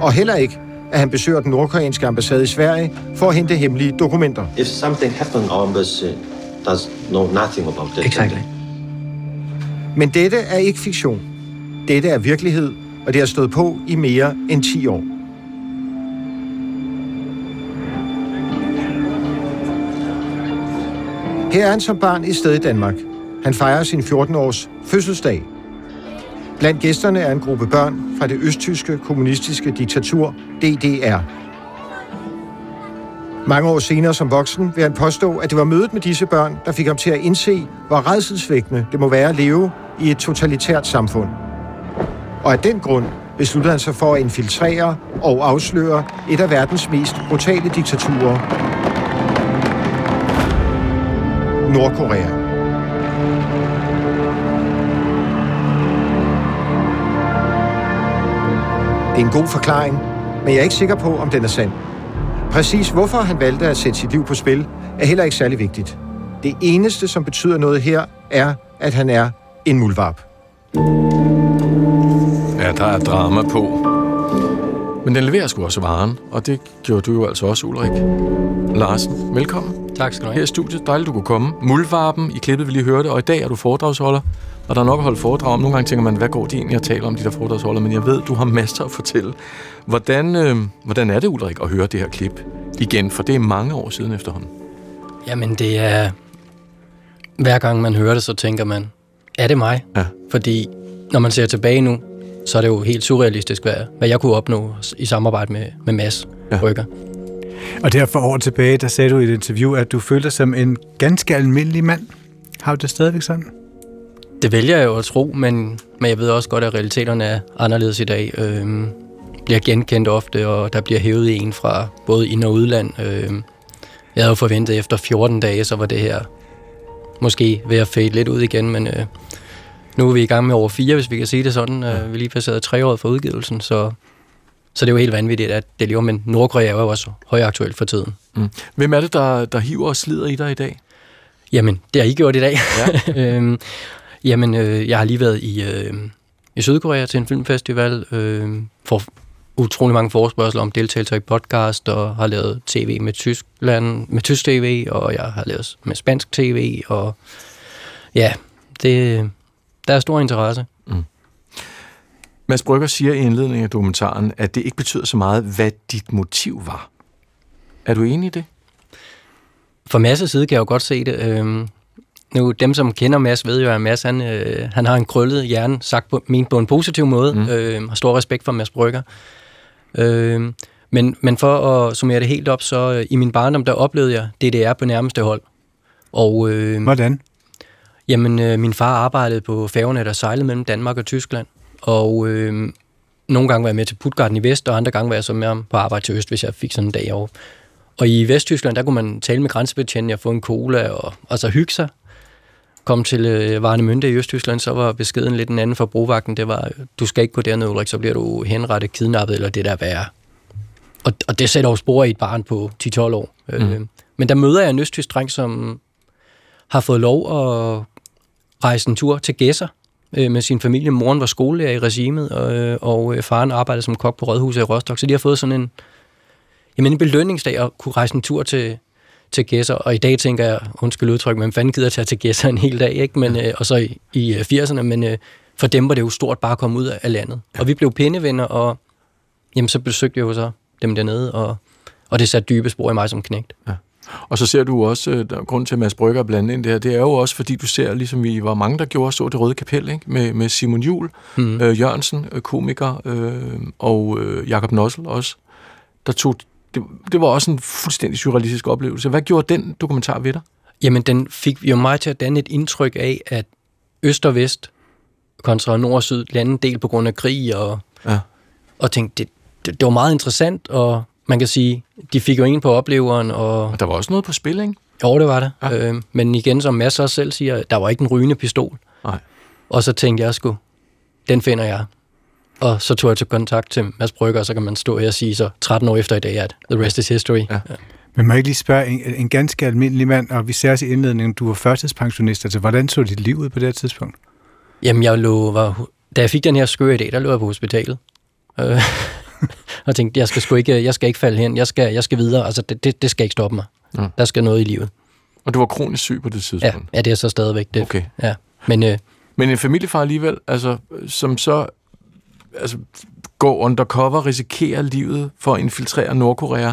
Og heller ikke, at han besøger den nordkoreanske ambassade i Sverige for at hente hemmelige dokumenter. If something happened, our embassy does know nothing about that. Exactly. Men dette er ikke fiktion. Dette er virkelighed, og det har stået på i mere end 10 år. Her er han som barn i sted i Danmark. Han fejrer sin 14-års fødselsdag Blandt gæsterne er en gruppe børn fra det østtyske kommunistiske diktatur DDR. Mange år senere som voksen vil han påstå, at det var mødet med disse børn, der fik ham til at indse, hvor redselsvækkende det må være at leve i et totalitært samfund. Og af den grund besluttede han sig for at infiltrere og afsløre et af verdens mest brutale diktaturer, Nordkorea. En god forklaring, men jeg er ikke sikker på, om den er sand. Præcis hvorfor han valgte at sætte sit liv på spil, er heller ikke særlig vigtigt. Det eneste, som betyder noget her, er, at han er en mulvarp. Ja, der er drama på. Men den leverer sgu også varen, og det gjorde du jo altså også, Ulrik. Larsen, velkommen. Tak skal du have. Her i studiet, dejligt du kunne komme. Muldvarpen, i klippet vi lige hørte, og i dag er du foredragsholder. Og der er nok at holde foredrag om. Nogle gange tænker man, hvad går de egentlig at tale om, de der foredragsholder? Men jeg ved, du har masser at fortælle. Hvordan, øh, hvordan er det, Ulrik, at høre det her klip igen? For det er mange år siden efterhånden. Jamen, det er... Hver gang man hører det, så tænker man, er det mig? Ja. Fordi når man ser tilbage nu, så er det jo helt surrealistisk, hvad, hvad jeg kunne opnå i samarbejde med, med Mads ja. Rykker. Og der for år tilbage, der sagde du i et interview, at du følte dig som en ganske almindelig mand. Har du det stadigvæk sådan? Det vælger jeg jo at tro, men, men jeg ved også godt, at realiteterne er anderledes i dag. Øhm, bliver genkendt ofte, og der bliver hævet en fra både ind- og udland. Øhm, jeg havde jo forventet, efter 14 dage, så var det her måske ved at fade lidt ud igen, men øh, nu er vi i gang med over fire, hvis vi kan sige det sådan. Øh, vi lige passeret tre år for udgivelsen, så, så det er jo helt vanvittigt, at det lever, men Nordkorea er jo også højaktuelt for tiden. Mm. Hvem er det, der, der hiver og slider i dig i dag? Jamen, det har I gjort i dag. Ja. øhm, Jamen, øh, jeg har lige været i, øh, i Sydkorea til en filmfestival, øh, for utrolig mange forespørgseler om deltagelse i podcast, og har lavet tv med Tyskland, med tysk tv, og jeg har lavet med spansk tv, og ja, det, der er stor interesse. Mads Brygger siger i indledningen af dokumentaren, at det ikke betyder så meget, hvad dit motiv var. Er du enig i det? For Mads' side kan jeg jo godt se det. Øhm, nu, dem, som kender Mads, ved jo, at Mads han, øh, han har en krøllet hjerne, sagt på, min på en positiv måde. Mm. Øh, har stor respekt for Mads Brygger. Øh, men, men for at summere det helt op, så øh, i min barndom, der oplevede jeg DDR på nærmeste hold. Og, øh, Hvordan? Jamen, øh, min far arbejdede på færgerne, der sejlede mellem Danmark og Tyskland. Og øh, nogle gange var jeg med til Puttgarten i vest, og andre gange var jeg så med på arbejde til øst, hvis jeg fik sådan en dag over. Og i Vesttyskland, der kunne man tale med grænsebetjenten og få en cola og, og så hygge sig. Kom til øh, Varne Mønte i Østtyskland, så var beskeden lidt en anden for brugvagten. Det var, du skal ikke gå derned, Ulrik, så bliver du henrettet, kidnappet eller det der værre. Og, og det sætter jo spor i et barn på 10-12 år. Mm. Øh, men der møder jeg en østtysk dreng, som har fået lov at rejse en tur til Gæsser øh, med sin familie. Moren var skolelærer i regimet, og, øh, og øh, faren arbejdede som kok på Rådhuset i Rostock. Så de har fået sådan en, jamen en belønningsdag at kunne rejse en tur til, til Gæsser. Og i dag tænker jeg, undskyld udtryk, men fanden gider tage til Gæsser en hel dag, ikke? Men, øh, og så i, i 80'erne, men øh, for dem var det jo stort bare at komme ud af landet. Og vi blev pindevenner, og jamen, så besøgte jeg jo så dem dernede, og, og det satte dybe spor i mig som knægt. Ja. Og så ser du også, øh, der er grund til, at Mads Brygger er blandet ind der, det er jo også, fordi du ser, ligesom vi var mange, der gjorde, så det Røde Kapel, ikke? Med, med Simon Jul, mm. øh, Jørgensen, øh, komiker, øh, og øh, Jakob Nossel også, der tog, det, det var også en fuldstændig surrealistisk oplevelse. Hvad gjorde den dokumentar ved dig? Jamen, den fik jo mig til at danne et indtryk af, at øst og vest kontra nord og syd lande del på grund af krig, og, ja. og tænkte, det, det, det var meget interessant, og man kan sige, de fik jo en på opleveren. Og, og der var også noget på spil, ikke? Jo, det var det. Ja. Øh, men igen, som Mads også selv siger, der var ikke en rygende pistol. Nej. Og så tænkte jeg sgu, den finder jeg. Og så tog jeg til kontakt til Mads Brygger, og så kan man stå her og sige så 13 år efter i dag, at the rest is history. Ja. Ja. Men må jeg ikke lige spørge, en, en ganske almindelig mand, og vi ser os i indledningen, du var førtidspensionist, altså hvordan så dit liv ud på det her tidspunkt? Jamen, jeg lå, var, da jeg fik den her skøre idé, der lå jeg på hospitalet. Øh, og tænkte, jeg skal sgu ikke, jeg skal ikke falde hen, jeg skal, jeg skal videre, altså det, det, det skal ikke stoppe mig. Ja. Der skal noget i livet. Og du var kronisk syg på det tidspunkt? Ja, ja det er så stadigvæk det. Okay. Ja. Men, øh, Men en familiefar alligevel, altså, som så altså, går undercover, risikerer livet for at infiltrere Nordkorea,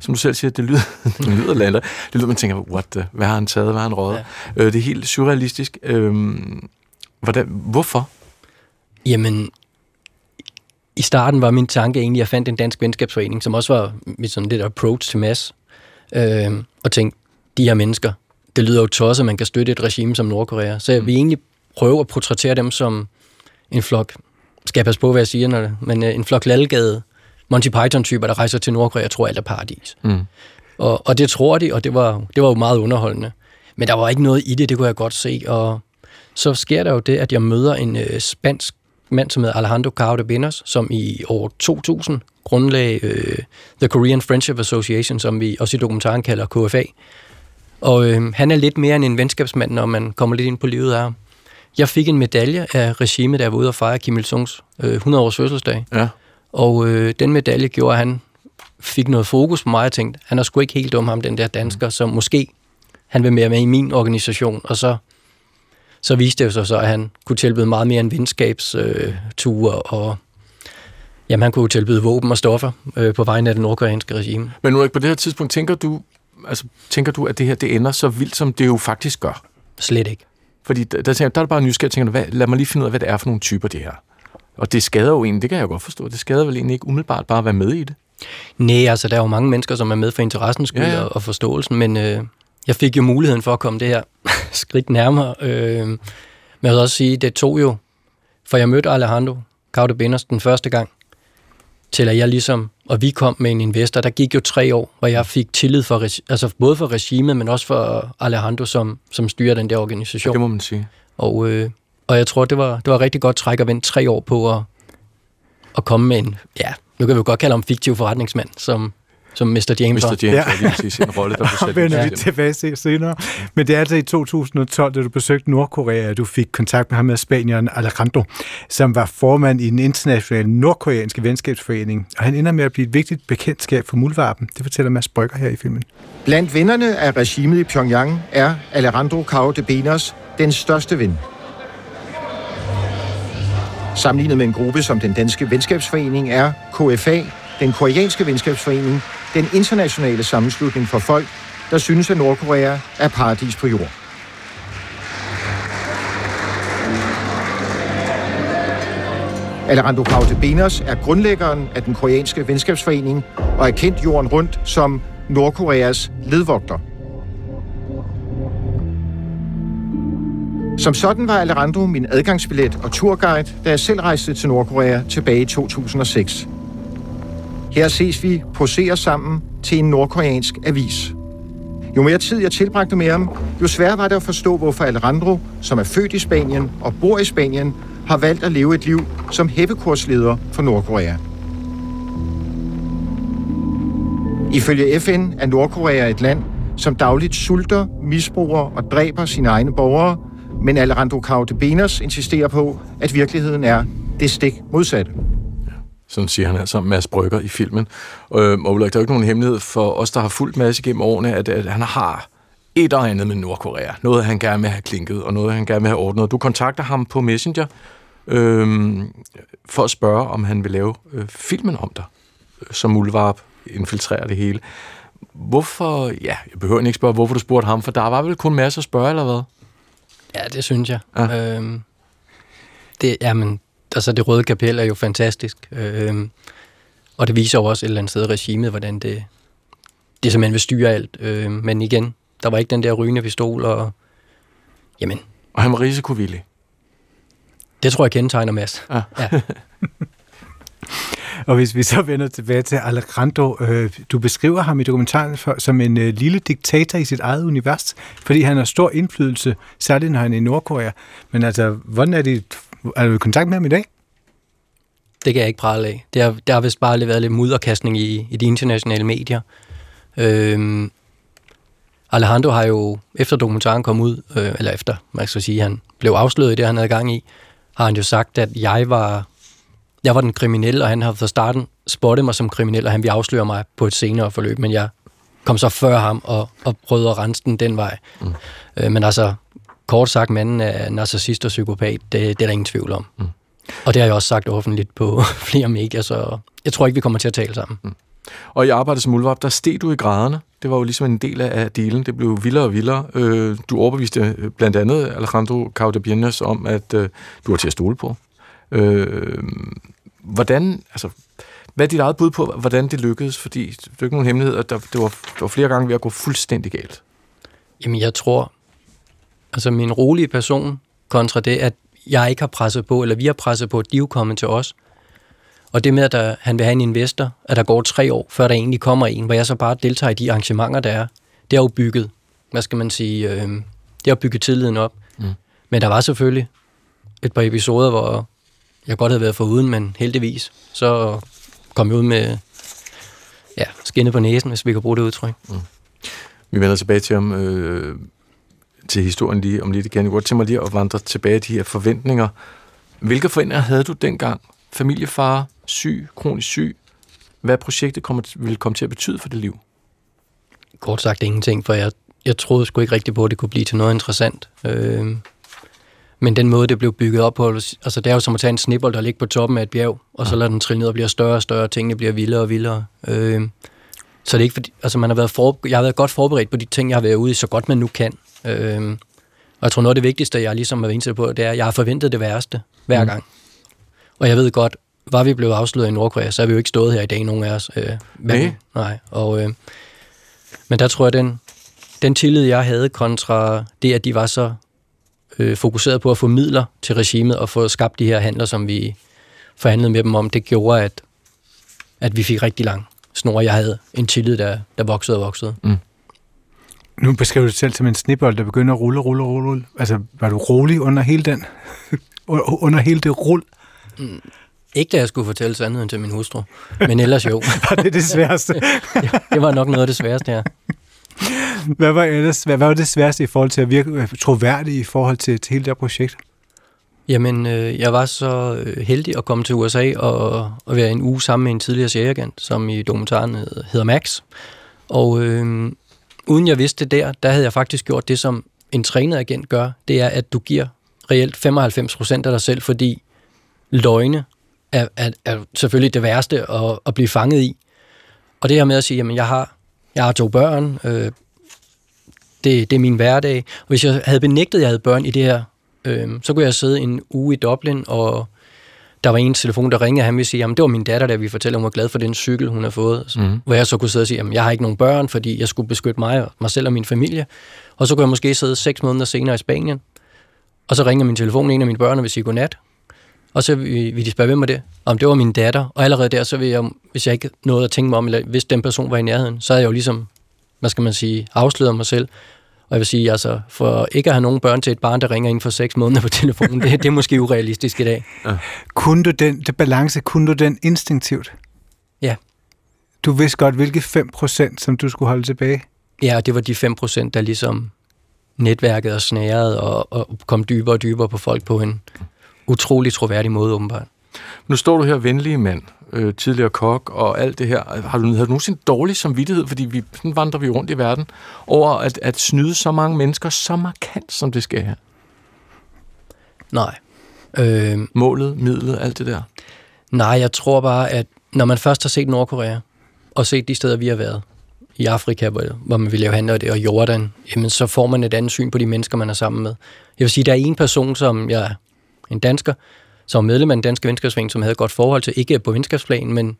som du selv siger, det lyder, det lyder lander. Det lyder, man tænker, what the, hvad har han taget, hvad har han rådet? Ja. Øh, det er helt surrealistisk. Øhm, hvordan, hvorfor? Jamen, i starten var min tanke egentlig, at jeg fandt en dansk venskabsforening, som også var mit sådan lidt approach til Mads, øh, og tænkte, de her mennesker, det lyder jo tosset, at man kan støtte et regime som Nordkorea. Så jeg vil egentlig prøve at portrættere dem som en flok, skal jeg passe på, hvad jeg siger, når det, men øh, en flok lalgade Monty Python-typer, der rejser til Nordkorea og tror, alt er paradis. Mm. Og, og det tror de, og det var, det var jo meget underholdende. Men der var ikke noget i det, det kunne jeg godt se. Og så sker der jo det, at jeg møder en øh, spansk mand, som hedder Alejandro Caro de Benos, som i år 2000 grundlagde øh, The Korean Friendship Association, som vi også i dokumentaren kalder KFA. Og øh, han er lidt mere end en venskabsmand, når man kommer lidt ind på livet af ham. Jeg fik en medalje af regimet, der var ude og fejre Kim Il-sungs øh, 100-års fødselsdag. Ja. Og øh, den medalje gjorde, at han fik noget fokus på mig. Jeg tænkte, han er sgu ikke helt dum, ham den der dansker, så måske han vil mere med i min organisation. Og så, så viste det sig så, at han kunne tilbyde meget mere end venskabsture, øh, og jamen, han kunne tilbyde våben og stoffer øh, på vegne af det nordkoreanske regime. Men nu på det her tidspunkt, tænker du, altså, tænker du, at det her det ender så vildt, som det jo faktisk gør? Slet ikke. Fordi der, der, tænker, der er det bare nysgerrig, tænker, hvad, lad mig lige finde ud af, hvad det er for nogle typer, det her. Og det skader jo egentlig, det kan jeg jo godt forstå, det skader vel egentlig ikke umiddelbart bare at være med i det? Nej, altså der er jo mange mennesker, som er med for interessens skyld ja, ja. Og, og forståelsen, men øh, jeg fik jo muligheden for at komme det her skridt nærmere. Øh, men jeg vil også sige, det tog jo, for jeg mødte Alejandro Caude Benders den første gang, til at jeg ligesom, og vi kom med en investor, der gik jo tre år, hvor jeg fik tillid for, altså både for regimet, men også for Alejandro, som, som styrer den der organisation. Ja, det må man sige. Og, øh, og jeg tror, det var, det var rigtig godt træk at vente tre år på at, at komme med en, ja, nu kan vi jo godt kalde ham fiktiv forretningsmand, som, som Mr. James Mr. James ja. er lige præcis en rolle, der blev sat vender vi tilbage til senere. Men det er altså i 2012, da du besøgte Nordkorea, at du fik kontakt med ham med spanieren Alejandro, som var formand i den internationale nordkoreanske venskabsforening. Og han ender med at blive et vigtigt bekendtskab for muldvarpen. Det fortæller Mads Brygger her i filmen. Blandt vennerne af regimet i Pyongyang er Alejandro Cao de Benos den største ven. Sammenlignet med en gruppe som den danske venskabsforening er KFA, den koreanske venskabsforening, den internationale sammenslutning for folk, der synes, at Nordkorea er paradis på jord. Alejandro Benos er grundlæggeren af den koreanske venskabsforening og er kendt jorden rundt som Nordkoreas ledvogter. Som sådan var Alejandro min adgangsbillet og turguide, da jeg selv rejste til Nordkorea tilbage i 2006. Her ses vi posere sammen til en nordkoreansk avis. Jo mere tid jeg tilbragte med ham, jo sværere var det at forstå, hvorfor Alejandro, som er født i Spanien og bor i Spanien, har valgt at leve et liv som hævekursleder for Nordkorea. Ifølge FN er Nordkorea et land, som dagligt sulter, misbruger og dræber sine egne borgere, men Alejandro Caudebenas insisterer på, at virkeligheden er det stik modsatte. Sådan siger han altså Mads Brygger i filmen. Øh, og Ulrik, der er jo ikke nogen hemmelighed for os, der har fulgt Mads igennem årene, at, at han har et og andet med Nordkorea. Noget, han gerne vil have klinket, og noget, han gerne vil have ordnet. Du kontakter ham på Messenger øh, for at spørge, om han vil lave øh, filmen om dig, som Mulvarp infiltrerer det hele. Hvorfor, ja, jeg behøver ikke spørge, hvorfor du spurgte ham, for der var vel kun masser at spørge, eller hvad? Ja, det synes jeg. Ja. Øhm, det, jamen, altså det røde kapel er jo fantastisk. Øhm, og det viser jo også et eller andet sted regimet, hvordan det, det simpelthen vil styre alt. Øhm, men igen, der var ikke den der rygende pistol, og jamen... Og han var risikovillig. Det tror jeg kendetegner Mads. Ja. ja. og hvis vi så vender tilbage til Alejandro, øh, du beskriver ham i dokumentaren for, som en øh, lille diktator i sit eget univers, fordi han har stor indflydelse, særligt når han er i Nordkorea. Men altså, hvordan er det, er du i kontakt med ham i dag? Det kan jeg ikke prale af. Det har, det har vist bare været lidt mudderkastning i, i de internationale medier. Øhm, Alejandro har jo, efter dokumentaren kom ud, øh, eller efter, man skal sige, han blev afsløret i det, han havde gang i, har han jo sagt, at jeg var, jeg var den kriminelle, og han har fra starten spottet mig som kriminel, og han ville afsløre mig på et senere forløb, men jeg kom så før ham og, og prøvede at rense den den vej. Mm. Øh, men altså, kort sagt, manden er narcissist og psykopat, det, det er der ingen tvivl om. Mm. Og det har jeg også sagt offentligt på flere medier, så jeg tror ikke, vi kommer til at tale sammen. Mm. Og i arbejdet som Ulvarp, der steg du i graderne. Det var jo ligesom en del af dealen. Det blev vildere og vildere. Øh, du overbeviste øh, blandt andet Alejandro Caudebianes om, at øh, du var til at stole på. Hvordan, altså, hvad er dit eget bud på, hvordan det lykkedes? Fordi det er ikke nogen hemmelighed, at der, det, var, det var flere gange ved at gå fuldstændig galt. Jamen, jeg tror, altså min rolige person kontra det, at jeg ikke har presset på, eller vi har presset på, at de er kommet til os. Og det med, at der, han vil have en investor, at der går tre år, før der egentlig kommer en, hvor jeg så bare deltager i de arrangementer, der er, det har jo bygget, hvad skal man sige, øh, det har bygget tilliden op. Mm. Men der var selvfølgelig et par episoder, hvor jeg godt havde været uden, men heldigvis, så kom jeg ud med ja, skinnet på næsen, hvis vi kan bruge det udtryk. Mm. Vi vender tilbage til om øh, til historien lige om lidt igen. Jeg godt tænke mig lige at vandre tilbage til de her forventninger. Hvilke forventninger havde du dengang? Familiefar, syg, kronisk syg. Hvad projektet kommer, ville komme til at betyde for det liv? Kort sagt ingenting, for jeg, jeg troede sgu ikke rigtigt på, at det kunne blive til noget interessant. Øh, men den måde, det blev bygget op på, altså det er jo som at tage en snibbold, der ligger på toppen af et bjerg, og så lader den trille ned og bliver større og større, og tingene bliver vildere og vildere. Øh, så det er ikke fordi, altså man har været for, jeg har været godt forberedt på de ting, jeg har været ude i, så godt man nu kan. Øh, og jeg tror, noget af det vigtigste, jeg ligesom har været på, det er, at jeg har forventet det værste hver mm. gang. Og jeg ved godt, var vi blevet afsløret i Nordkorea, så er vi jo ikke stået her i dag, nogen af os. Øh, Nej. Nej. Og, øh, men der tror jeg, den, den tillid, jeg havde kontra det, at de var så øh, fokuseret på at få midler til regimet og få skabt de her handler, som vi forhandlede med dem om, det gjorde, at, at vi fik rigtig lang snor. Jeg havde en tillid, der, der voksede og voksede. Mm. Nu beskriver du dig selv som en snibbold, der begynder at rulle, rulle, rulle, rulle. Altså, var du rolig under hele den? under hele det rull? Mm. Ikke da jeg skulle fortælle sandheden til min hustru, men ellers jo. var det det sværeste? det var nok noget af det sværeste, ja. Hvad var, ellers, hvad var det sværeste i forhold til at virke troværdig i forhold til, til hele det her projekt? Jamen, øh, jeg var så øh, heldig at komme til USA og, og være en uge sammen med en tidligere serieagent, som i dokumentaren hedder Max. Og øh, uden jeg vidste det der, der havde jeg faktisk gjort det, som en trænet agent gør. Det er, at du giver reelt 95% af dig selv, fordi løgne er, er, er selvfølgelig det værste at, at blive fanget i. Og det her med at sige, jamen jeg har, jeg har to børn, øh, det, det er min hverdag. Og hvis jeg havde benægtet, at jeg havde børn i det her, øh, så kunne jeg sidde en uge i Dublin, og der var en telefon, der ringede, og han ville sige, jamen det var min datter, der vi fortæller, hun var glad for den cykel, hun har fået. Mm. Hvor jeg så kunne sidde og sige, jamen jeg har ikke nogen børn, fordi jeg skulle beskytte mig, mig selv og min familie. Og så kunne jeg måske sidde seks måneder senere i Spanien, og så ringer min telefon en af mine børn og vil sige godnat. Og så vil de spørge, hvem var det? Om det var min datter. Og allerede der, så vil jeg, hvis jeg ikke nåede at tænke mig om, eller hvis den person var i nærheden, så havde jeg jo ligesom, hvad skal man sige, afsløret mig selv. Og jeg vil sige, altså, for ikke at have nogen børn til et barn, der ringer ind for seks måneder på telefonen, det, det er måske urealistisk i dag. Ja. Kunne du den det balance, kunne du den instinktivt? Ja. Du vidste godt, hvilke 5% som du skulle holde tilbage? Ja, det var de 5%, der ligesom netværket og snæret og, og kom dybere og dybere på folk på en utrolig troværdig måde, åbenbart. Nu står du her, venlige mand, øh, tidligere kok og alt det her. Har du, har du nogensinde dårlig samvittighed, fordi vi, sådan vandrer vi rundt i verden, over at, at snyde så mange mennesker så markant, som det skal her? Nej. Øh, Målet, midlet, alt det der? Nej, jeg tror bare, at når man først har set Nordkorea, og set de steder, vi har været, i Afrika, hvor, hvor man vil lave handler det, og Jordan, jamen så får man et andet syn på de mennesker, man er sammen med. Jeg vil sige, der er en person, som jeg en dansker, som medlem af den danske venskabsforening, som havde et godt forhold til, ikke på venskabsplanen, men,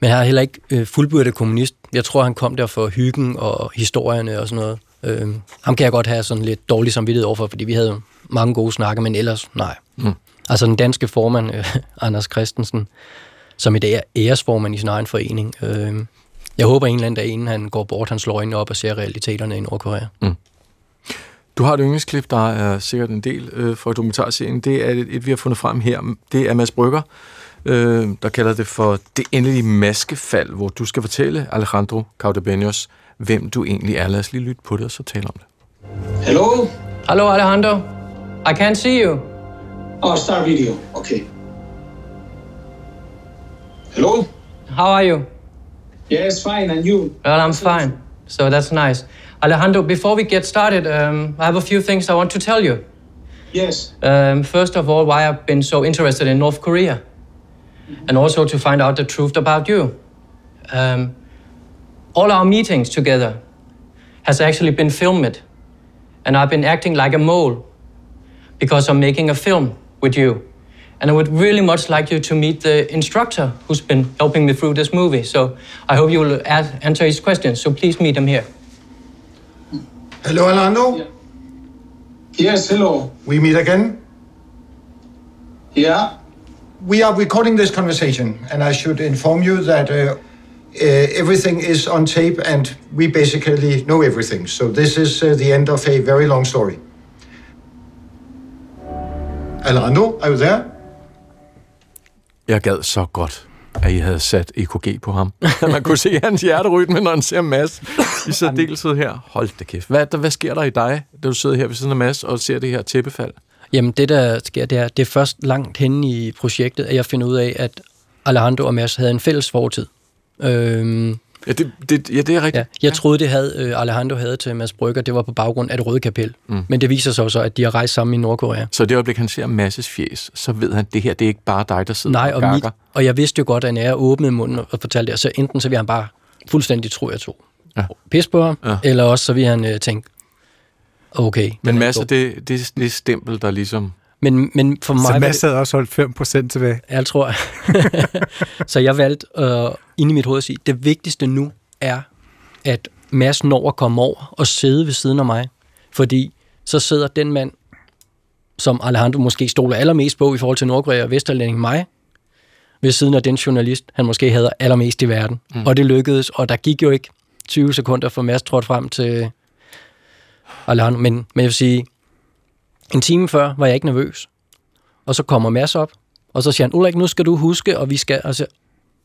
men han er heller ikke øh, fuldbyrdet kommunist. Jeg tror, han kom der for hyggen og historierne og sådan noget. Øh, ham kan jeg godt have sådan lidt dårlig samvittighed overfor, fordi vi havde mange gode snakker, men ellers nej. Mm. Altså den danske formand, øh, Anders Christensen, som i dag er æresformand i sin egen forening. Øh, jeg håber en eller anden dag, inden han går bort, han slår øjnene op og ser realiteterne i Nordkorea. Mm. Du har et yndlingsklip, der er sikkert en del øh, for dokumentarserien. Det er et, et, vi har fundet frem her. Det er Mads Brygger, øh, der kalder det for det endelige maskefald, hvor du skal fortælle Alejandro Caudebeños, hvem du egentlig er. Lad os lige lytte på det, og så tale om det. Hello? Hello, Alejandro. I can't see you. Oh, start video. Okay. Hello? How are you? Yes, fine. And you? Well, I'm fine. So that's nice. Alejandro, before we get started, um, I have a few things I want to tell you. Yes. Um, first of all, why I've been so interested in North Korea, and also to find out the truth about you. Um, all our meetings together has actually been filmed, and I've been acting like a mole because I'm making a film with you. And I would really much like you to meet the instructor who's been helping me through this movie. So I hope you will answer his questions. So please meet him here. Hello, Orlando. Yeah. Yes, hello. We meet again. Yeah. We are recording this conversation, and I should inform you that uh, uh, everything is on tape, and we basically know everything. So this is uh, the end of a very long story. Alando, are you there? Jeg gad så godt, at I havde sat EKG på ham. Man kunne se hans hjerterytme, når han ser Mads i særdeleshed her. Hold da kæft. Hvad, hvad sker der i dig, da du sidder her ved siden af Mads og ser det her tæppefald? Jamen det, der sker, det er, det er først langt henne i projektet, at jeg finder ud af, at Alejandro og Mads havde en fælles fortid. Øhm, Ja, det, det, ja, det er rigtigt. Ja, jeg troede, det havde øh, Alejandro havde til Mads Brygger, det var på baggrund af det røde kapel. Mm. Men det viser sig så, at de har rejst sammen i Nordkorea. Så det øjeblik, han ser Masses fjes, så ved han, at det her det er ikke bare dig, der sidder Nej, og, og, mit, og jeg vidste jo godt, at når jeg åbnede munden og fortalte det, så enten så vil han bare fuldstændig tro, jeg tog ja. pis på ham, ja. eller også så vil han øh, tænke, okay. Men Mads, det, det, det, det stempel, der ligesom... Men, men for mig... Så Mads havde også holdt 5% tilbage. Jeg tror. så jeg valgte øh, ind i mit hoved at sige, det vigtigste nu er, at Mads når at komme over og sidde ved siden af mig. Fordi så sidder den mand, som Alejandro måske stoler allermest på i forhold til Nordkorea og Vesterlænding, mig, ved siden af den journalist, han måske havde allermest i verden. Mm. Og det lykkedes, og der gik jo ikke 20 sekunder, for Mads trådte frem til Alejandro. Men, men jeg vil sige, en time før var jeg ikke nervøs. Og så kommer Mads op, og så siger han, Ulrik, nu skal du huske, og vi skal... Altså,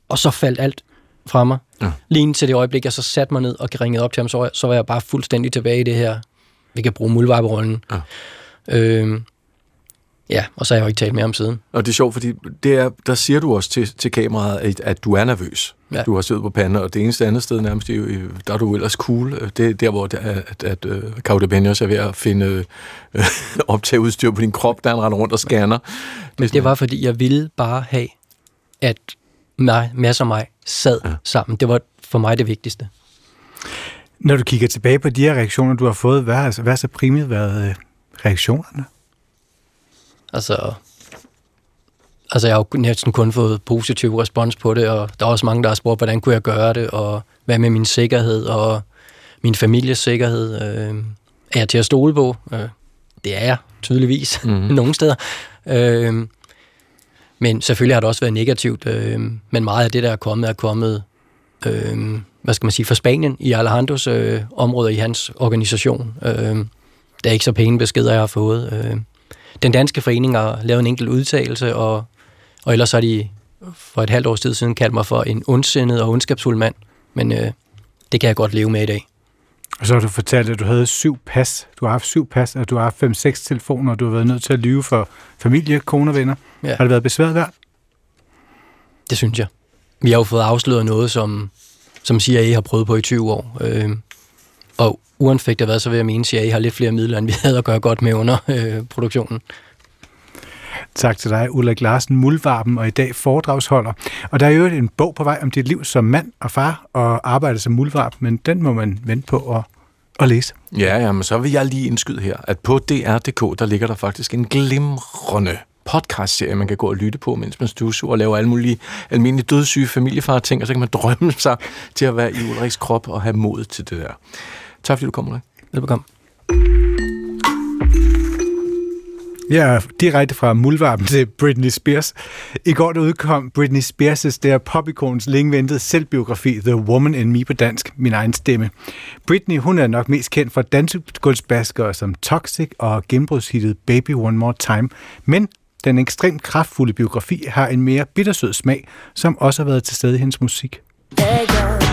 og så faldt alt fra mig. Ja. Lige til det øjeblik, jeg så satte mig ned og ringede op til ham, så, så var jeg bare fuldstændig tilbage i det her, vi kan bruge muldvarperollen. Ja. Øhm, Ja, og så har jeg jo ikke talt mere om siden. Og det er sjovt, fordi det er, der siger du også til, til kameraet, at, at du er nervøs. Ja. Du har siddet på panden, og det eneste andet sted nærmest, det er jo, der er du ellers cool. Det er der, hvor det er, at, at uh, Kaude Benjos er ved at finde uh, optageudstyr på din krop, der han render rundt og scanner. Men det var, fordi jeg ville bare have, at mig, Mads og mig sad ja. sammen. Det var for mig det vigtigste. Når du kigger tilbage på de her reaktioner, du har fået, hvad har, hvad har så primært været øh, reaktionerne? Altså, altså jeg har jo næsten kun fået positiv respons på det, og der er også mange, der har spurgt, hvordan kunne jeg gøre det, og hvad med min sikkerhed, og min families sikkerhed. Øh, er jeg til at stole på? Øh, det er jeg tydeligvis mm. nogle steder. Øh, men selvfølgelig har det også været negativt, øh, men meget af det, der er kommet, er kommet øh, hvad skal man sige, fra Spanien i Alejandros øh, områder i hans organisation. Øh, der er ikke så pæne beskeder, jeg har fået. Øh, den danske forening har lavet en enkelt udtalelse, og, og ellers har de for et halvt års tid siden kaldt mig for en ondsindet og ondskabsfuld mand. Men øh, det kan jeg godt leve med i dag. Og så har du fortalt, at du havde syv pas. Du har haft syv pas, og du har haft fem-seks telefoner, og du har været nødt til at lyve for familie, kone og venner. Ja. Har det været besværet værd? Det synes jeg. Vi har jo fået afsløret noget, som, som CIA har prøvet på i 20 år. Øh, og uanfægtet hvad, så vil jeg mene, at CIA har lidt flere midler, end vi havde at gøre godt med under øh, produktionen. Tak til dig, Ulrik Larsen, Muldvarpen, og i dag foredragsholder. Og der er jo en bog på vej om dit liv som mand og far og arbejde som muldvarp, men den må man vente på at, at læse. Ja, ja, men så vil jeg lige indskyde her, at på DR.dk, der ligger der faktisk en glimrende podcast-serie, man kan gå og lytte på, mens man støvsuger og laver alle mulige almindelige dødssyge familiefar-ting, og så kan man drømme sig til at være i Ulriks krop og have mod til det der. Tak fordi du kom, Ulrik. Velbekomme. Ja, direkte fra muldvarpen til Britney Spears. I går der udkom Britney Spears' der popikons længe ventede selvbiografi The Woman in Me på dansk, min egen stemme. Britney, hun er nok mest kendt for dansegulvsbaskere som Toxic og gennembrudshittet Baby One More Time, men den ekstremt kraftfulde biografi har en mere bittersød smag, som også har været til stede i hendes musik. Hey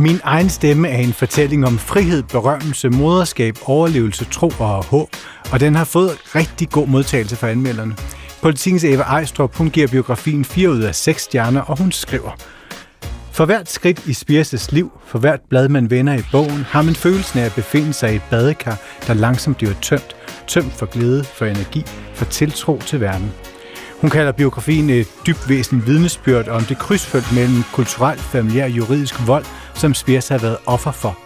Min egen stemme er en fortælling om frihed, berømmelse, moderskab, overlevelse, tro og håb, og den har fået rigtig god modtagelse fra anmelderne. Politikens Eva Ejstrup, hun giver biografien 4 ud af 6 stjerner, og hun skriver, for hvert skridt i Spirses liv, for hvert blad man vender i bogen, har man følelsen af at befinde sig i et badekar, der langsomt bliver tømt. Tømt for glæde, for energi, for tiltro til verden. Hun kalder biografien et dybvæsen vidnesbyrd om det krydsfelt mellem kulturel, familiær juridisk vold, som Spears har været offer for.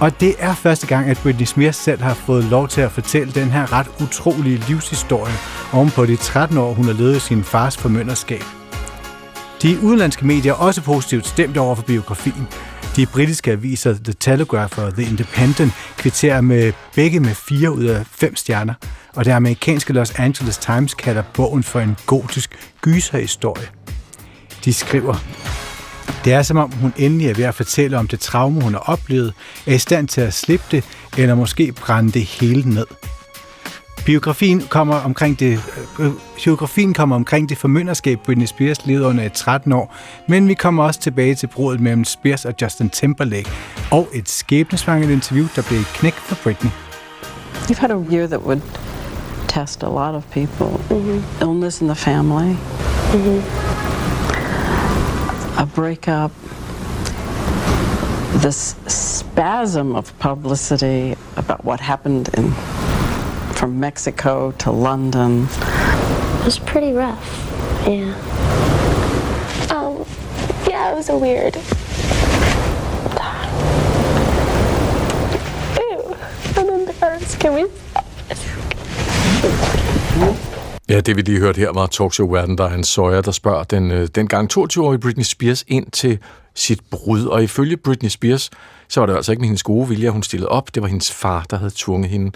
Og det er første gang, at Britney Spears selv har fået lov til at fortælle den her ret utrolige livshistorie oven på de 13 år, hun har levet i sin fars formynderskab. De udenlandske medier er også positivt stemt over for biografien. De britiske aviser The Telegraph og The Independent kvitterer med begge med fire ud af fem stjerner, og det amerikanske Los Angeles Times kalder bogen for en gotisk gyserhistorie. De skriver, det er som om, hun endelig er ved at fortælle om det traume, hun har oplevet, er i stand til at slippe det, eller måske brænde det hele ned. Biografien kommer omkring det, øh, biografien kommer omkring det formynderskab, Britney Spears levede under i 13 år, men vi kommer også tilbage til brudet mellem Spears og Justin Timberlake, og et skæbnesvangert interview, der blev knæk for Britney. You've had a year that would test a lot of people. Mm-hmm. Illness in the family. Mm-hmm. A breakup. This spasm of publicity about what happened in from Mexico to London. It was pretty rough. Yeah. Um, yeah, it was a weird. Ew, I'm embarrassed. Can we Ja, det vi lige hørte her var talkshow-verden, der er en Sawyer, der spørger den øh, dengang 22-årige Britney Spears ind til sit brud. Og ifølge Britney Spears, så var det altså ikke med hendes gode vilje, hun stillede op. Det var hendes far, der havde tvunget hende.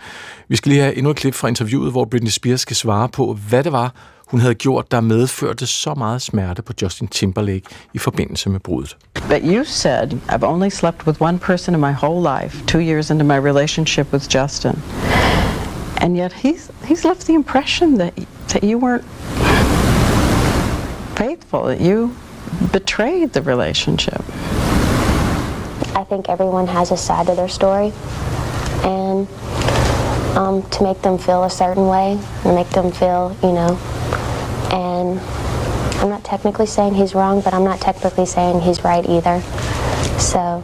Vi skal lige have endnu et klip fra interviewet, hvor Britney Spears skal svare på, hvad det var, hun havde gjort, der medførte så meget smerte på Justin Timberlake i forbindelse med brudet. But you said, I've only slept with one person in my whole life, two years into my relationship with Justin. And yet he's, he's left the impression that, that you weren't faithful, that you betrayed the relationship. I think everyone has a side to their story, and um, to make them feel a certain way, and make them feel, you know, and I'm not technically saying he's wrong, but I'm not technically saying he's right either. So,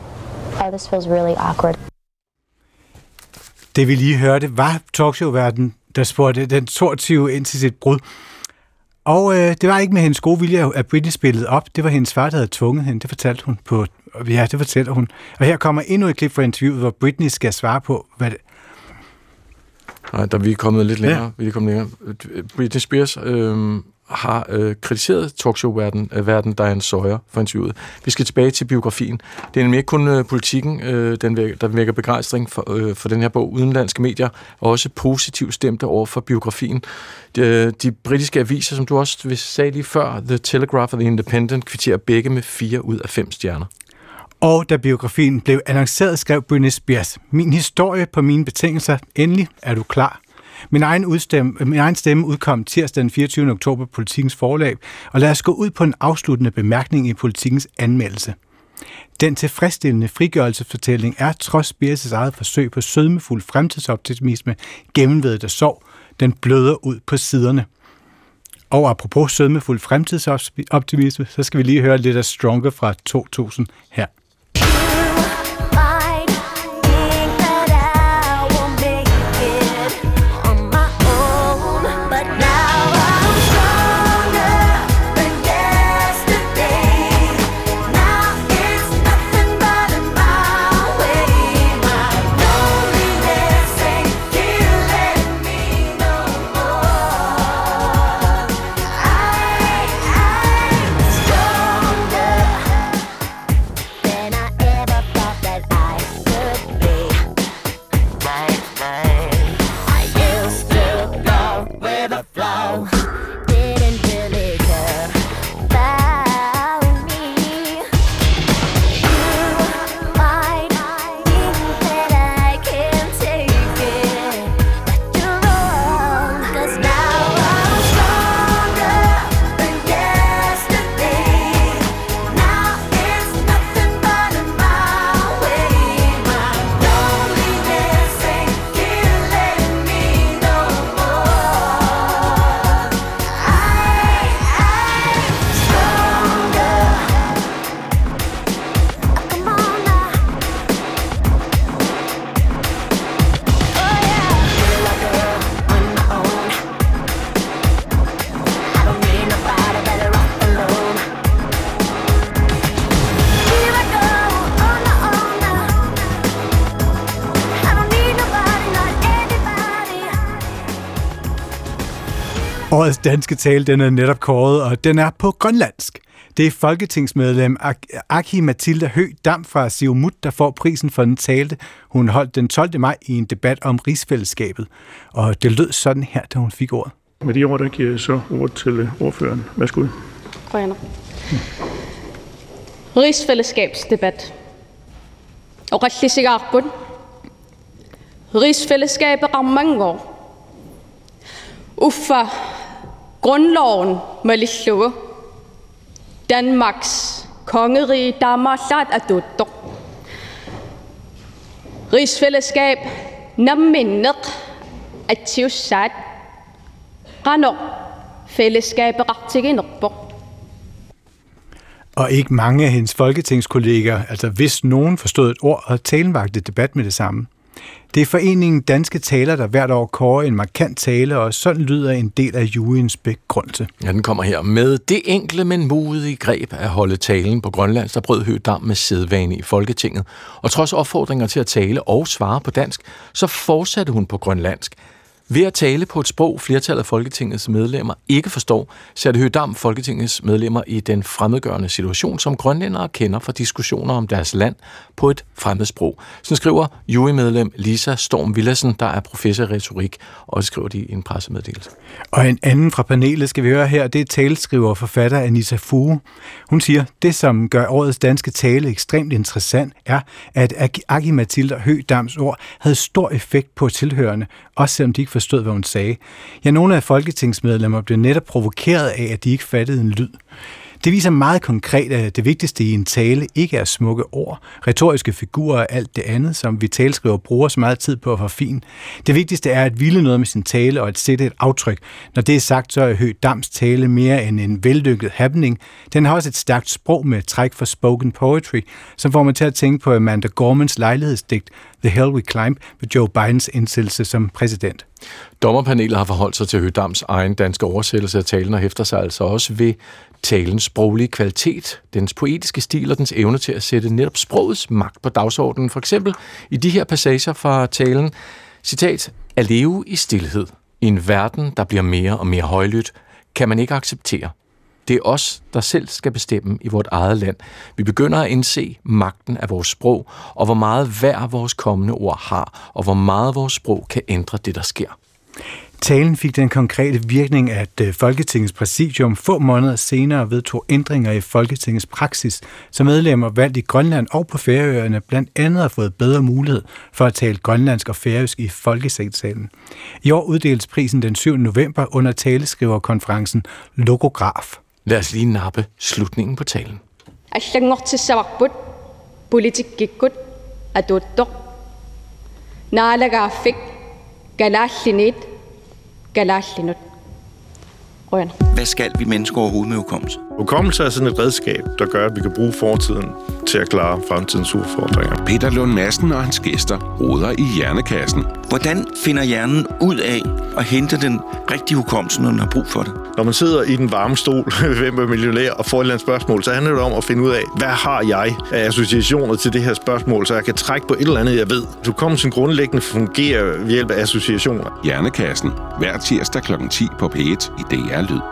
oh, this feels really awkward. Det vi lige hørte var talkshow-verden, der spurgte den 22 ind til sit brud. Og øh, det var ikke med hendes gode vilje, at Britney spillede op. Det var hendes far, der havde tvunget hende. Det fortalte hun på... Ja, det fortæller hun. Og her kommer endnu et klip fra interviewet, hvor Britney skal svare på, hvad det, Nej, der vi er kommet lidt længere. Ja. Vi er kommet længere. Britney Spears øh, har øh, kritiseret talkshow-verden, øh, verden Diane Sawyer for interviewet. Vi skal tilbage til biografien. Det er nemlig ikke kun øh, politikken, øh, den vækker, der vækker begejstring for, øh, for den her bog. Udenlandske medier er også positivt stemte over for biografien. De, øh, de britiske aviser, som du også sagde lige før, The Telegraph og The Independent, kvitterer begge med fire ud af fem stjerner. Og da biografien blev annonceret, skrev Britney Spears, Min historie på mine betingelser, endelig er du klar. Min egen, udstemme, min egen stemme udkom tirsdag den 24. oktober på Politikens forlag, og lad os gå ud på en afsluttende bemærkning i Politikens anmeldelse. Den tilfredsstillende frigørelsesfortælling er trods Birses eget forsøg på sødmefuld fremtidsoptimisme gennemvedet af sorg, den bløder ud på siderne. Og apropos sødmefuld fremtidsoptimisme, så skal vi lige høre lidt af Stronger fra 2000 her. Årets danske tale, den er netop kåret, og den er på grønlandsk. Det er folketingsmedlem Aki Mathilda Hø Dam fra Siumut, der får prisen for den tale, hun holdt den 12. maj i en debat om rigsfællesskabet. Og det lød sådan her, da hun fik ordet. Med de ord, der giver jeg så ordet til øh, ordføreren. Værsgo. Forener. Rigsfællesskabsdebat. Og rigtig sikkert Rigsfællesskabet er mange år. Uffa Grundloven må Danmarks kongerige Damasat Adutto. Rigsfællesskab namminnet at tiusat rano fællesskab. Og ikke mange af hendes folketingskolleger, altså hvis nogen forstod et ord, og talen vagte debat med det samme. Det er foreningen Danske Taler, der hvert år kårer en markant tale, og sådan lyder en del af juryens begrundelse. Ja, den kommer her. Med det enkle, men modige greb at holde talen på Grønland, der brød Høgdam med sædvane i Folketinget. Og trods opfordringer til at tale og svare på dansk, så fortsatte hun på grønlandsk. Ved at tale på et sprog, flertallet af Folketingets medlemmer ikke forstår, sætter Høgedam Folketingets medlemmer i den fremmedgørende situation, som grønlændere kender fra diskussioner om deres land på et fremmedsprog. Så skriver jurymedlem Lisa Storm Villassen, der er professor i retorik, og det skriver de i en pressemeddelelse. Og en anden fra panelet skal vi høre her, det er taleskriver og forfatter Anita Fue. Hun siger, det som gør årets danske tale ekstremt interessant, er, at Aki Mathilde Høgdams ord havde stor effekt på tilhørende, også selvom de ikke forstod, hvad hun sagde. Ja, nogle af folketingsmedlemmer blev netop provokeret af, at de ikke fattede en lyd. Det viser meget konkret, at det vigtigste i en tale ikke er smukke ord, retoriske figurer og alt det andet, som vi talskriver bruger så meget tid på at forfine. Det vigtigste er at ville noget med sin tale og at sætte et aftryk. Når det er sagt, så er Høgh Dams tale mere end en vellykket happening. Den har også et stærkt sprog med træk for spoken poetry, som får mig til at tænke på Amanda Gormans lejlighedsdigt The Hill We Climb med Joe Bidens indsættelse som præsident. Dommerpanelet har forholdt sig til Hødams egen danske oversættelse af talen og hæfter sig altså også ved talens sproglige kvalitet, dens poetiske stil og dens evne til at sætte netop sprogets magt på dagsordenen. For eksempel i de her passager fra talen, citat, at leve i stillhed i en verden, der bliver mere og mere højlydt, kan man ikke acceptere. Det er os, der selv skal bestemme i vort eget land. Vi begynder at indse magten af vores sprog, og hvor meget hver vores kommende ord har, og hvor meget vores sprog kan ændre det, der sker. Talen fik den konkrete virkning, at øh, Folketingets præsidium få måneder senere vedtog ændringer i Folketingets praksis, så medlemmer valgt i Grønland og på Færøerne blandt andet har fået bedre mulighed for at tale grønlandsk og færøsk i Folketingssalen. I år uddeles prisen den 7. november under taleskriverkonferencen Logograf. Lad os lige nappe slutningen på talen. Politikkikkut atuttoq naalagaafik galaallinit galaallinut hvad skal vi mennesker overhovedet med hukommelse? Hukommelse er sådan et redskab, der gør, at vi kan bruge fortiden til at klare fremtidens udfordringer. Peter Lund Madsen og hans gæster roder i hjernekassen. Hvordan finder hjernen ud af at hente den rigtige hukommelse, når den har brug for det? Når man sidder i den varme stol ved med millionær og får et eller andet spørgsmål, så handler det om at finde ud af, hvad har jeg af associationer til det her spørgsmål, så jeg kan trække på et eller andet, jeg ved. Hukommelsen grundlæggende fungerer ved hjælp af associationer. Hjernekassen. Hver tirsdag kl. 10 på P1 i DR Lyd.